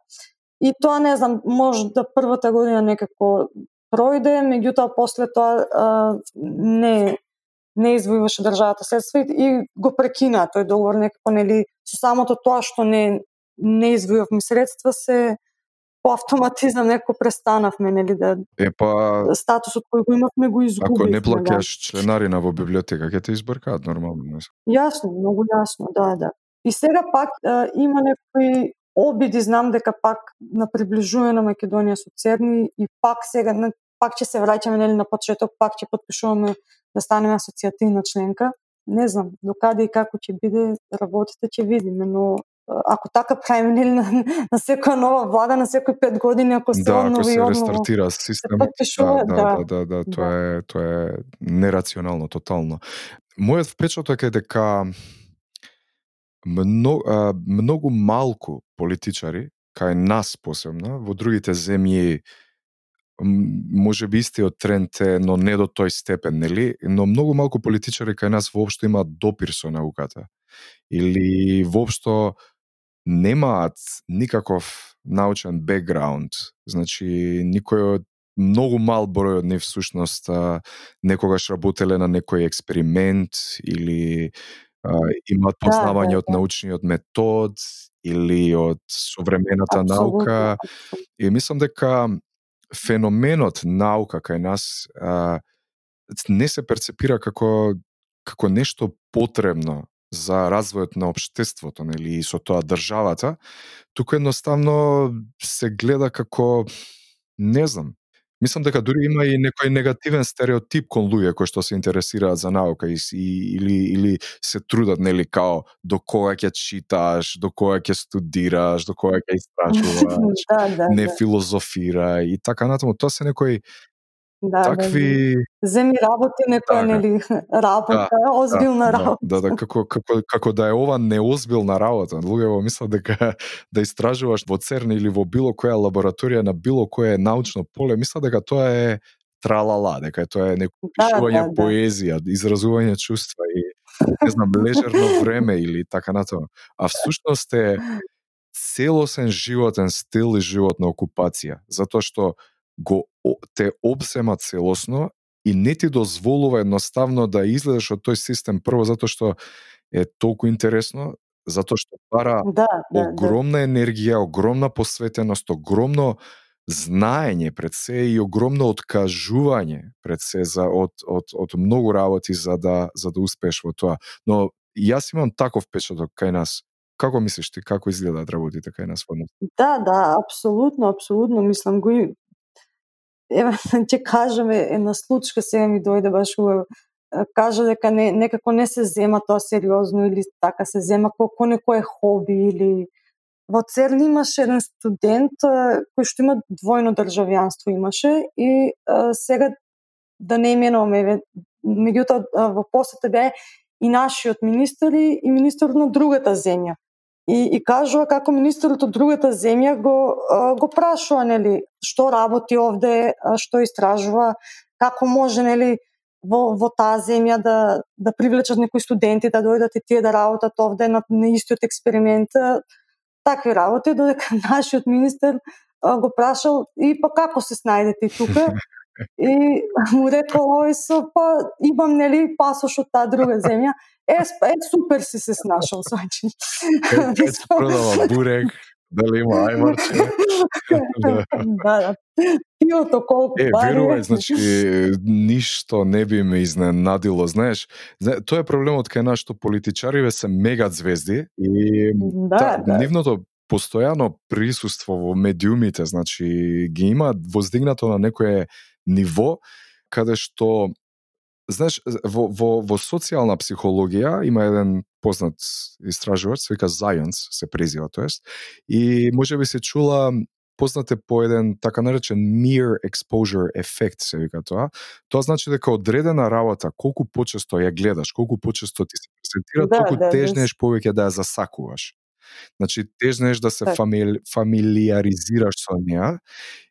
И тоа не знам, може да првата година некако пројде, меѓутоа после тоа а, не не извојуваше државата средства и, и го прекина тој договор некако нели со самото тоа што не не извојувавме средства се по автоматизам некако престанавме нели да Е па статусот кој го имавме го изгубивме. Ако не плаќаш да. членарина во библиотека, ќе те избркаат нормално. Јасно, многу јасно, да, да. И сега пак а, има некои обиди знам дека пак на приближување на Македонија со Церни и пак сега пак ќе се враќаме нели на почеток, пак ќе подпишуваме да станеме асоцијативна членка. Не знам, докаде и како ќе биде работата ќе видиме, но ако така правиме нели на, на секоја нова влада на секои пет години ако се да, обнови ако се рестартира системот, да, да, да, да, да, тоа е тоа е нерационално тотално. Мојот впечаток е дека многу, многу малку политичари, кај нас посебно, во другите земји може би истиот тренд е, но не до тој степен, нели? Но многу малку политичари кај нас воопшто имаат допир со науката. Или воопшто немаат никаков научен бекграунд. Значи, никој од многу мал број од нив всушност некогаш работеле на некој експеримент или имаат да, познавање да, да, од научниот метод или од современата Абсолютно. наука. И мислам дека феноменот наука кај нас а, не се перцепира како како нешто потребно за развојот на општеството, нели, и со тоа државата, туку едноставно се гледа како не знам, Мислам дека дури има и некој негативен стереотип кон луѓе кои што се интересираат за наука и, и или или се трудат нели као до кога ќе читаш, до кога ќе студираш, до кога ќе (laughs) истражуваш, да, да, не да. филозофира и така натаму. Тоа се некои да, такви да, да. земи работи некоја така. нели (laughs) работа, да, озбилна да, работа. Да, да, како, како, како да е ова неозбилна работа. Луѓе мислат дека (laughs) да истражуваш во ЦЕРН или во било која лабораторија на било кое научно поле, мислат дека тоа е тралала, дека тоа е некој да, пишување да, да, поезија, изразување чувства и не знам, лежерно (laughs) време или така натаму. А всушност е целосен животен стил и животна окупација, затоа што го те обсема целосно и не ти дозволува едноставно да излезеш од тој систем прво затоа што е толку интересно, затоа што пара да, да, огромна да. енергија, огромна посветеност, огромно знаење пред се и огромно откажување пред се за од од од многу работи за да за да успееш во тоа. Но јас имам таков печаток кај нас. Како мислиш ти како изгледаат работите кај нас во нас? Да, да, апсолутно, апсолутно, мислам го еве (laughs) ќе кажеме една случка сега ми дојде баш убаво. Кажа дека не, некако не се зема тоа сериозно или така се зема колку некое хоби или во ЦЕРН имаше еден студент кој што има двојно државјанство имаше и а, сега да не именуваме еве меѓутоа во посета беа и нашиот министер и, и на другата земја и, и кажува како министерот од другата земја го, го прашува, нели, што работи овде, што истражува, како може, нели, во, во таа земја да, да привлечат некои студенти да дојдат и тие да работат овде на, на истиот експеримент, такви работи, додека (laughs) нашиот министер го прашал и па како се снајдете тука? (laughs) И му рекол овој со, па имам нели пасош од таа друга земја. Е, е супер си се снашал, значи. Е, продава бурек, дали има ајварче. (laughs) да, да. Пиото колку Е, верувај, значи, ништо не би ме изненадило, знаеш. Тоа е проблемот кај нас што политичариве се мега звезди и да, та, да. нивното постојано присуство во медиумите, значи ги има воздигнато на некое ниво каде што Знаеш, во, во, во социјална психологија има еден познат истражувач, се вика Зајонс, се презива тоест, и може би се чула познате по еден така наречен mere exposure ефект се вика тоа. Тоа значи дека одредена работа колку почесто ја гледаш, колку почесто ти се презентира, да, толку да, тежнеш да. повеќе да ја засакуваш. Значи тежнеш да се так. фамили, фамилиаризираш со неа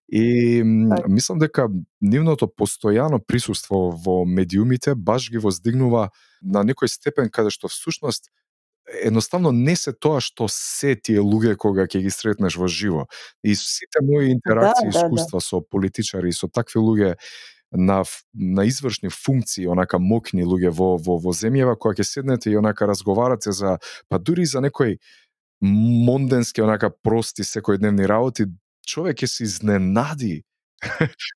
И так. мислам дека нивното постојано присуство во медиумите баш ги воздигнува на некој степен каде што всушност едноставно не се тоа што се тие луѓе кога ќе ги сретнеш во живо. И сите мои интеракции, да, искуства да, да. со политичари и со такви луѓе на на извршни функции, онака мокни луѓе во во во земјава кога ќе седнете и онака разговарате за па дури за некој монденски онака прости секојдневни работи, човек ќе се изненади. (laughs)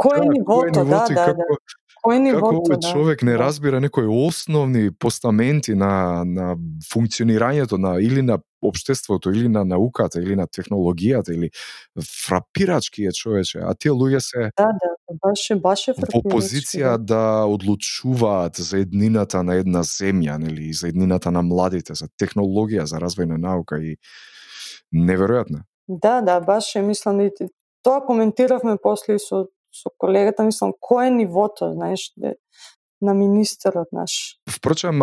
Кој е да, нивото, да, да, како, да. кој ниво Како овој да, човек не да. разбира некои основни постаменти на на функционирањето на или на општеството или на науката или на технологијата или фрапирачки е човече, а тие луѓе се Да, да, баш е баш е во позиција да. да одлучуваат за еднината на една земја, нели, за еднината на младите, за технологија, за развој на наука и неверојатно. Да, да, баш е, мислам, и тоа коментиравме после со, со колегата, мислам, кој е нивото, знаеш, де, на министерот наш. Впрочем,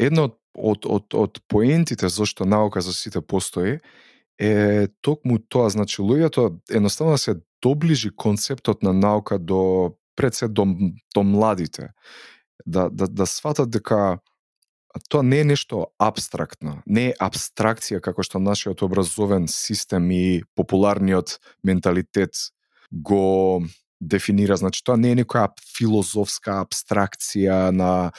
едно од од од од поентите зашто наука за сите постои е токму тоа, значи луѓето едноставно се доближи концептот на наука до пред се до, до младите. Да да да сватат дека тоа не е нешто абстрактно, не е абстракција како што нашиот образовен систем и популарниот менталитет го дефинира. Значи тоа не е некоја филозофска абстракција на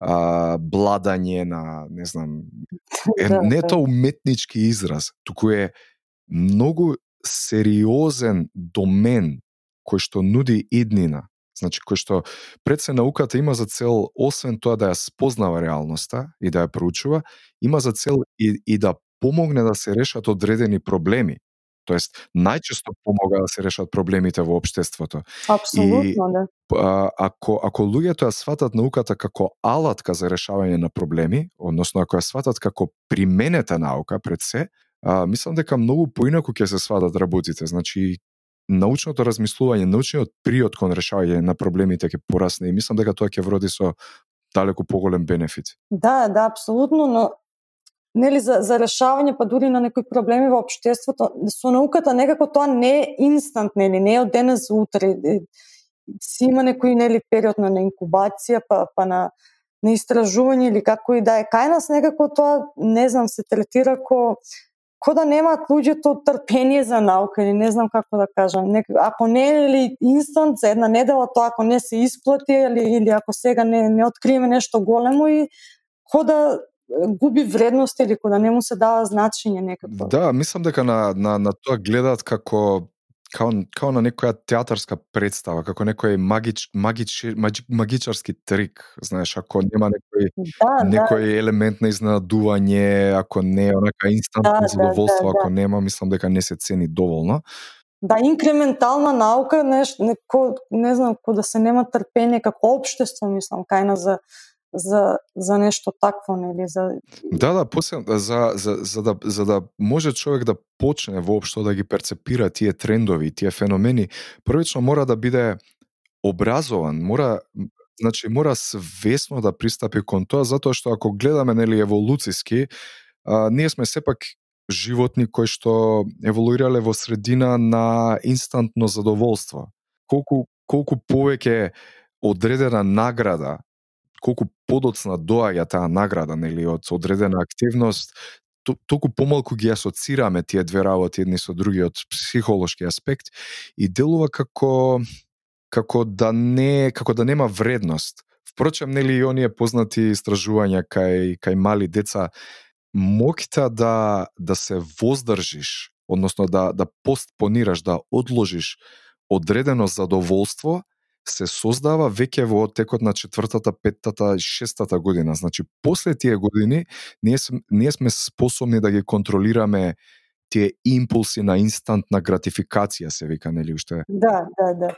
а, бладање на, не знам, (laughs) е, Да, не е да. тоа уметнички израз, туку е многу сериозен домен кој што нуди иднина. Значи, кој што пред се науката има за цел, освен тоа да ја спознава реалноста и да ја проучува, има за цел и, и да помогне да се решат одредени проблеми. Тоест, најчесто помога да се решат проблемите во општеството. Апсолутно, да. А, ако ако луѓето ја сватат науката како алатка за решавање на проблеми, односно ако ја сватат како применета наука пред се, а, мислам дека многу поинаку ќе се сватат работите. Значи, научното размислување, научниот приот кон решавање на проблемите ќе порасне и мислам дека тоа ќе вроди со далеку поголем бенефит. Да, да, апсолутно, но нели за за решавање па дури на некои проблеми во општеството, со науката некако тоа не е инстант, нели, не е од денес за утре. Си има некој нели период на, на инкубација, па па на на истражување или како и да е. Кај нас некако тоа, не знам, се третира ко ко да немаат луѓето трпение за наука или не знам како да кажам. Нек, ако не е ли инстант за една недела, тоа ако не се исплати или, или ако сега не, не откриеме нешто големо и ко да губи вредност или ко да не му се дава значење некако. Да, мислам дека на, на, на тоа гледаат како као, као на некоја театарска представа, како некој магич, магич, магич, магичарски трик, знаеш, ако нема некој Да, да, некој елемент на изненадување, ако не е онака инстантно Да, да, задоволство, да, ако нема, мислам дека не се цени доволно. да, инкрементална наука, неш, неко, не знам, ко да се нема трпение како општество, мислам, кај нас за за за нешто такво, нели, за Да, да, после да, за за за да за да може човек да почне воопшто да ги перцепира тие трендови, тие феномени, првично мора да биде образован, мора значи мора свесно да пристапи кон тоа затоа што ако гледаме нели еволуциски, а, ние сме сепак животни кои што еволуирале во средина на инстантно задоволство. Колку колку повеќе одредена награда колку подоцна доаѓа таа награда нели од одредена активност толку помалку ги асоцираме тие две работи едни со други од психолошки аспект и делува како како да не како да нема вредност. Впрочем, нели и оние познати истражувања кај кај мали деца моќта да да се воздржиш, односно да да постпонираш, да одложиш одредено задоволство се создава веќе во текот на четвртата, петтата и шестата година. Значи, после тие години, ние, сме, ние сме способни да ги контролираме тие импулси на инстантна гратификација, се вика, нели, уште. да, да, да.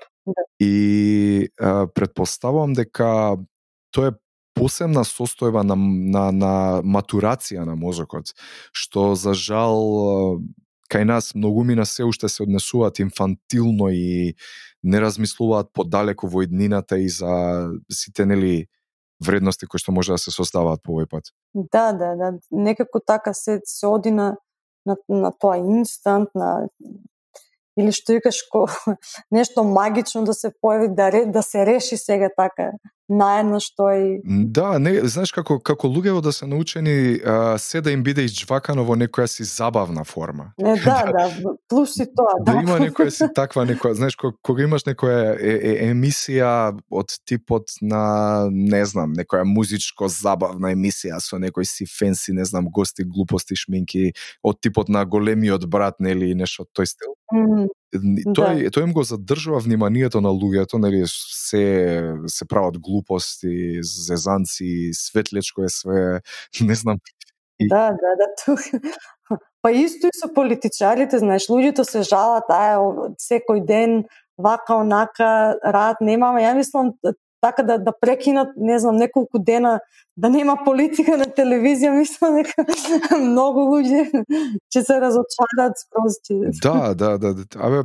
И а, предпоставувам дека тоа е посебна состојба на, на, на матурација на мозокот, што за жал кај нас многумина се уште се однесуваат инфантилно и не размислуваат подалеку во иднината и за сите нели вредности кои што може да се создаваат по овој пат. Да, да, да. Некако така се, се оди на, на, на тоа инстант, на или што викаш ко (laughs) нешто магично да се појави да ре, да се реши сега така наедно што и Да, не, знаеш како како луѓето да се научени а, се да им биде изџвакано во некоја си забавна форма. не (laughs) да, да, плюс и тоа, да да. има некоја си (laughs) таква некоја, знаеш, кога, имаш некоја е, е, емисија од типот на, не знам, некоја музичко забавна емисија со некој си фенси, не знам, гости, глупости, шминки, од типот на големиот брат, нели, и нешто тој стил. Мм, тој да. тој им го задржува вниманието на луѓето, нели се се прават глупости, зезанци, светлечко е све, (laughs) не знам. И... Да, да, да, тук. Па исто и со политичарите, знаеш, луѓето се жалат, ај, секој ден вака онака рад немаме. Ја мислам така да да прекинат, не знам, неколку дена да нема политика на телевизија, мислам дека (laughs) многу луѓе ќе се разочарат скроз. Да, да, да, да. Абе,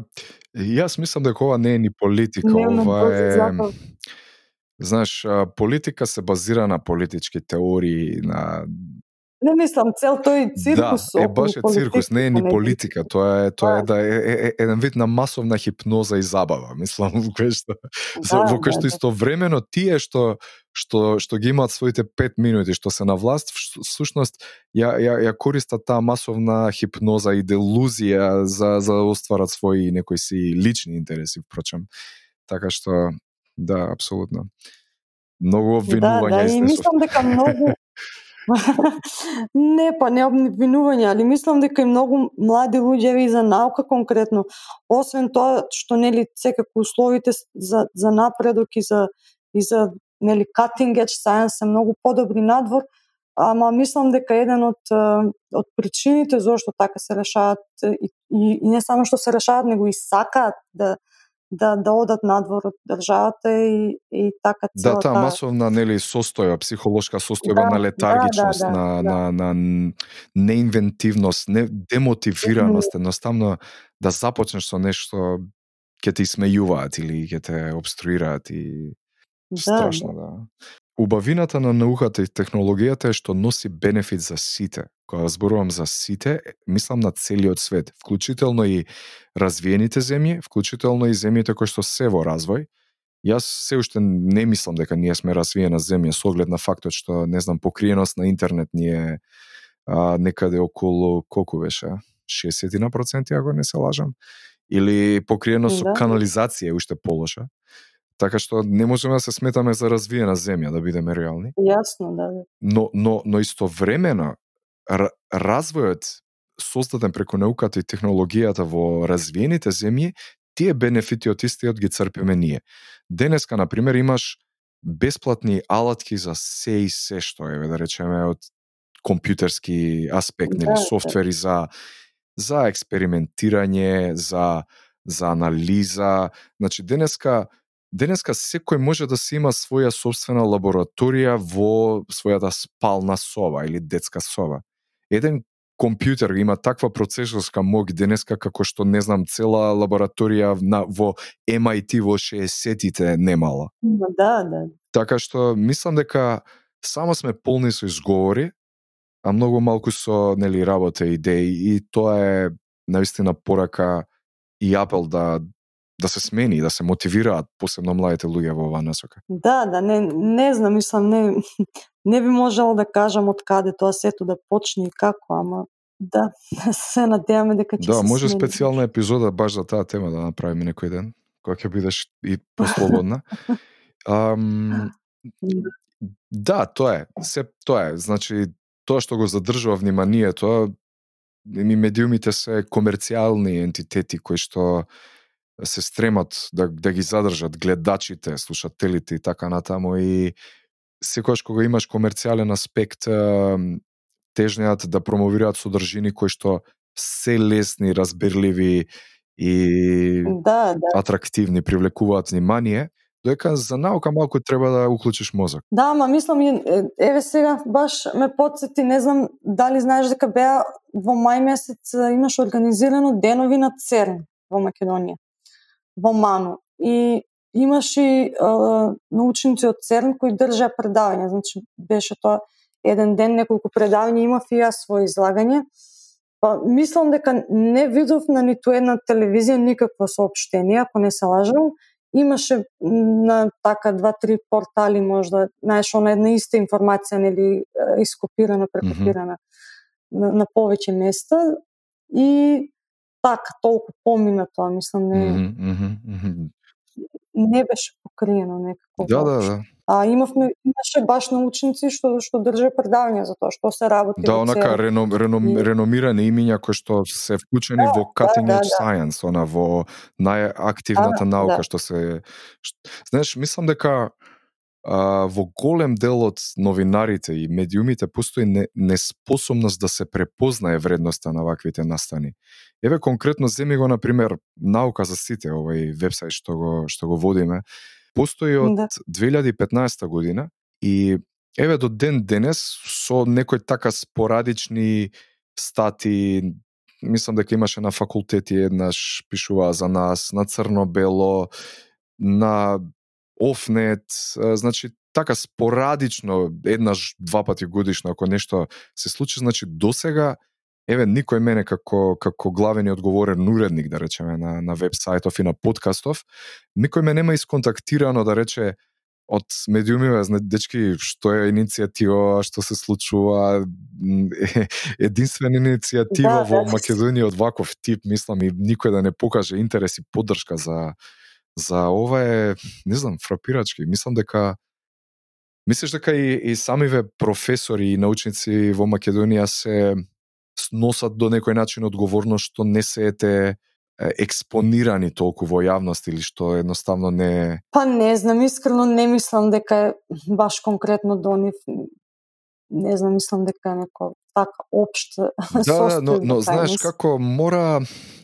јас мислам дека ова не е ни политика, не, ова е Знаеш, политика се базира на политички теории, на Не мислам, цел тој циркус Да, е баш е циркус, не е ни политика, тоа е тоа е Да. да е, е, е еден вид на масовна хипноза и забава, мислам, (laughs) кое што Да, во кој да, што да. истовремено тие што што што ги имаат своите 5 минути што се на власт, всушност ја ја ја користат таа масовна хипноза и делузија за за да остварат своји некои си лични интереси, впрочем. Така што да, апсолутно. Многу Да, обвинувања да, и изнесов. мислам дека многу (laughs) не, па не обвинување, али мислам дека и многу млади луѓе и за наука конкретно, освен тоа што нели секако условите за за напредок и за и за нели cutting edge science се многу подобри надвор, ама мислам дека еден од од причините зошто така се решаат и, и, и не само што се решаат, него и сакаат да да да одат надвор од државата и и така Да, целата таа масовна нели состојба, психолошка состојба Да, на летаргичност, да, да, на да. на на неинвентивност, не демотивираност, едноставно да започнеш со нешто ќе те исмејуваат или ќе те обструираат и Да, страшно, да. Убавината на науката и технологијата е што носи бенефит за сите. Кога зборувам за сите, мислам на целиот свет, вклучително и развиените земји, вклучително и земјите кои што се во развој. Јас се уште не мислам дека ние сме развиена земја со оглед на фактот што не знам покриеност на интернет ни е а, некаде околу колку беше 60 на проценти ако не се лажам или покриеност со Да. канализација е уште полоша. Така што не можеме да се сметаме за развиена земја да бидеме реални Јасно, да. но но но истовремено р- развојот создаден преку науката и технологијата во развиените земји, тие бенефити од истиот ги црпиме ние. Денеска на пример имаш бесплатни алатки за се и се што е, да речеме од компјутерски аспект, Да, нели да. софтвери за за експериментирање, за за анализа. Значи денеска денеска секој може да си има своја собствена лабораторија во својата спална соба или детска соба. Еден компјутер има таква процесорска моќ денеска како што не знам цела лабораторија на во MIT во 60-тите немала. Ма Да, да. Така што мислам дека само сме полни со изговори, а многу малку со нели работа и идеи и тоа е наистина порака и апел да да се смени, да се мотивираат посебно младите луѓе во оваа насока. Да, да, не, не знам, мислам, не, (laughs) не би можела да кажам од каде тоа сето да почне и како, ама да, (laughs) се надеваме дека ќе Да, се може смени. специјална епизода баш за таа тема да направиме некој ден, кога ќе бидеш и послободна. (laughs) Ам, Да. да, тоа е. Се тоа е. Значи, тоа што го задржува вниманието, ми медиумите се комерцијални ентитети кои што се стремат да, да ги задржат гледачите, слушателите и така натаму и секогаш кога имаш комерцијален аспект тежнеат да промовираат содржини кои што се лесни, разбирливи и Да, да. атрактивни, привлекуваат внимание, додека за наука малку треба да уклучиш мозок. Да, ама мислам, еве сега баш ме подсети, не знам дали знаеш дека беа во мај месец имаш организирано денови на ЦЕРН во Македонија, во Ману. И имаш и научници од ЦЕРН кои држаа предавања, значи беше тоа еден ден неколку предавања, имав и јас своје излагање. Па мислам дека не видов на ниту една телевизија никакво соопштение, ако не се лажам, имаше на така два-три портали можда, знаеш, она една иста информација нели ископирана, прекопирана на, на повеќе места и така толку помина тоа, мислам не. Мгм, мгм. не беше покриено некако. Да, да, да. А имавме имаше баш научници што што држа предавања за тоа што се работи Да, онака реном, реном, И- реномирани имиња кои што се вклучени Да, во cutting да, edge да. science, она во најактивната Да, наука да. што се ш- Знаеш, мислам дека а, во голем дел од новинарите и медиумите постои не, неспособност да се препознае вредноста на ваквите настани. Еве конкретно земи го на пример наука за сите, овој вебсајт што го што го водиме. Постои од Да. 2015 година и еве до ден денес со некои така спорадични стати мислам дека имаше на факултети еднаш пишуваа за нас на црно-бело на Офнет, значи така спорадично еднаш два пати годишно ако нешто се случи, значи досега еве никој мене како како главен и одговорен уредник да речеме на на вебсајтов и на подкастов, никој ме нема исконтактирано да рече од медиумиве, зна дечки, што е иницијатива, што се случува, единствена иницијатива Да, во да. Македонија од ваков тип, мислам и никој да не покаже интерес и поддршка за за ова е, не знам, фрапирачки. Мислам дека Мислиш дека и, и самиве професори и научници во Македонија се сносат до некој начин одговорност што не се ете експонирани толку во јавност или што едноставно не Па не знам, искрено не мислам дека баш конкретно до нив. Не знам, мислам дека е неко така општ Да, да, но, но знаеш како мора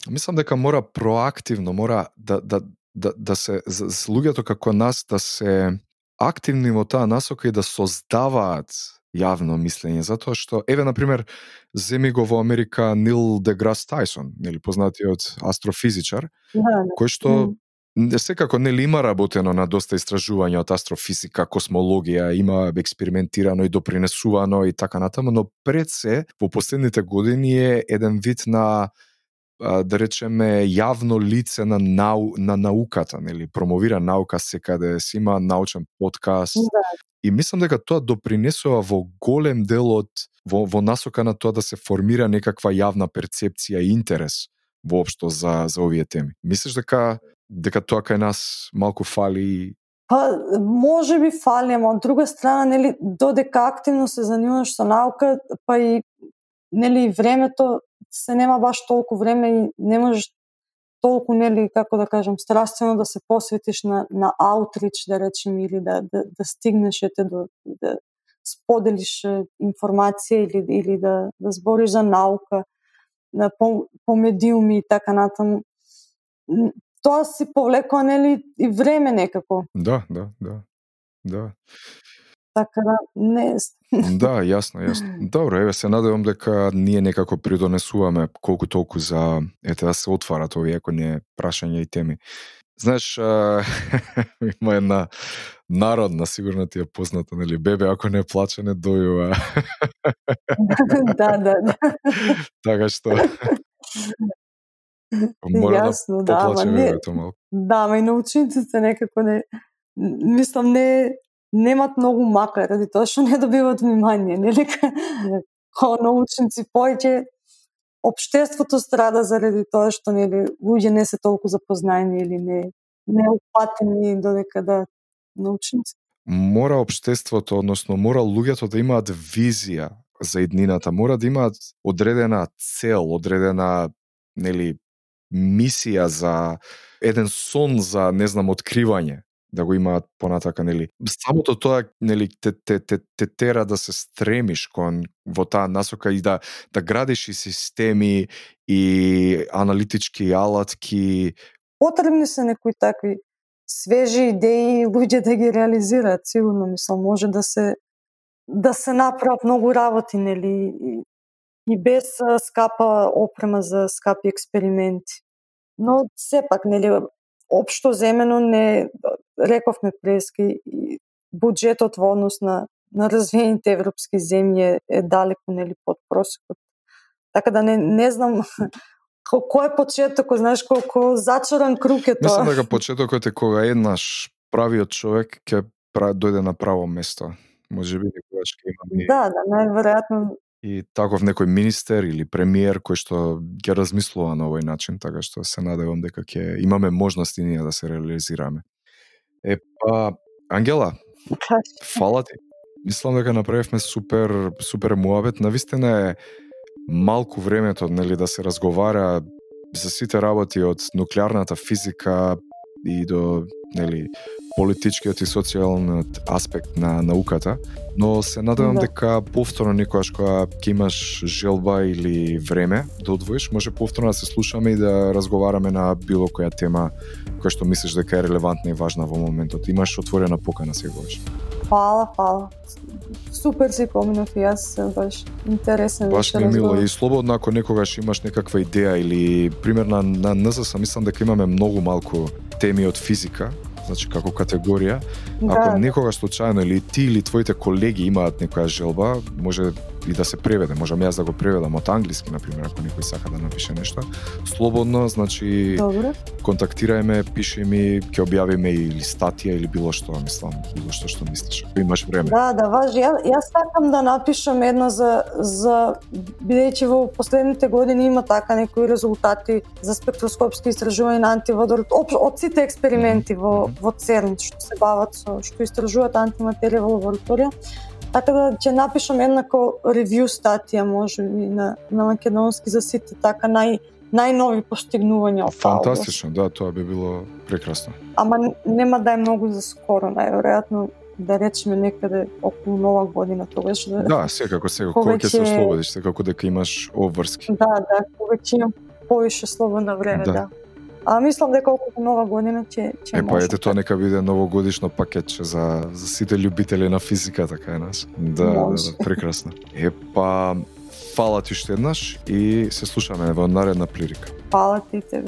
мислам дека мора проактивно, мора да да да, да се за, за луѓето како нас да се активни во таа насока и да создаваат јавно мислење, затоа што еве на пример земи го во Америка Нил Деграс Тајсон, нели познатиот астрофизичар, Да, да. кој што секако нели има работено на доста истражувања од астрофизика, космологија, има експериментирано и допринесувано и така натаму, но пред се во последните години е еден вид на да речеме јавно лице на нау, на науката, нели? Промовира наука секаде, си има научен подкаст. Да, и мислам дека тоа допринесува во голем дел од во, во насока на тоа да се формира некаква јавна перцепција и интерес воопшто за за овие теми. Мислиш дека дека тоа кај нас малку фали? Па, може би фали, ама од друга страна, нели, додека активно се занимаваш со наука, па и нели времето се нема баш толку време и не можеш толку нели како да кажам страствено да се посветиш на на аутрич да речем или да да, да стигнеш ете до да споделиш информација или или да да збориш за наука на по, по медиуми и така натаму. Тоа си повлекува нели и време некако. Да, да, да. Да. Така да не (laughs) Да, јасно, јасно. Добро, еве се надевам дека ние некако придонесуваме колку толку за ете да се отварат овие ако не прашања и теми. Знаеш, а, (laughs) има една народна, сигурно ти е позната, нели, бебе ако не плаче не дојува. (laughs) да, да, да. така што мора Јасно, да да, поплаче бебето малку. да, ама и научниците некако не мислам не немат многу мака ради тоа што не добиваат внимание, нели? (laughs) Као научници повеќе општеството страда заради тоа што нели луѓе не се толку запознаени или не не упатени додека да научници. мора општеството, односно мора луѓето да имаат визија за иднината, мора да имаат одредена цел, одредена нели мисија за еден сон за не знам откривање да го имаат понатака нели самото тоа нели те те те, те тера да се стремиш кон во таа насока и да да градиш и системи и аналитички алатки Потребни се некои такви свежи идеи и луѓе да ги реализираат, сигурно мислам може да се да се направат многу работи, нели, и, и без скапа опрема за скапи експерименти. Но сепак, нели, општо земено не рековме прески и буџетот во однос на на развиените европски земји е, далеку нели под просекот. Така да не не знам (laughs) ко- кој е почетокот, знаеш колку зачаран круг е тоа. Мислам дека почетокот е кога еднаш правиот човек ќе дојде на право место. Може би некогаш ќе имаме Да, да, најверојатно и таков некој министер или премиер кој што ќе размислува на овој начин, така што се надевам дека ќе имаме можност и ние да се реализираме. Е, па, Ангела, Кажи. фала ти. Мислам дека направивме супер супер муабет. Навистина е малку времето нели да се разговара за сите работи од нуклеарната физика и до нели политичкиот и социјалниот аспект на науката, но се надевам Да. дека повторно никогаш кога ќе имаш желба или време да одвоиш, може повторно да се слушаме и да разговараме на било која тема која што мислиш дека е релевантна и важна во моментот. Имаш отворена покана секогаш. Фала, фала. Супер си поминав и јас баш интересен Баш беше ми мило и слободно ако некогаш имаш некаква идеја или пример на, на НЗС, мислам дека имаме многу малку теми од физика, значи како категорија. Ако Да, некогаш случајно или ти или твоите колеги имаат некоја желба, може и да се преведе, можам јас да го преведам од англиски, на пример, ако некој сака да напише нешто. Слободно, значи добро. контактирај пиши ми, ќе објавиме или статија или било што, мислам, било што што мислиш. Ако имаш време. Да, да, важи. Ја, јас сакам да напишам едно за за бидејќи во последните години има така некои резултати за спектроскопски истражувања на антиводород од, од сите експерименти во во ЦЕРН што се бават со што истражуваат антиматерија во лабораторија. Така да ќе напишам една ко ревју статија може би на на македонски за сите така нај најнови постигнувања од. Фантастично, да, тоа би било прекрасно. Ама нема да е многу за скоро, најверојатно да речеме некаде околу нова година тогаш да Да, секако, секако, кога ќе се Повеќе- ослободиш, секако дека имаш обврски. да, да, кога ќе имам повише слободно време, Да. да. А мислам дека околу нова година ќе ќе Е, па може. ете тоа нека биде новогодишно пакетче за, за сите љубители на физика, така е нас. Да, да, Може. да, прекрасно. Е, па, фала ти уште еднаш и се слушаме во наредна плирика. Фала ти тебе.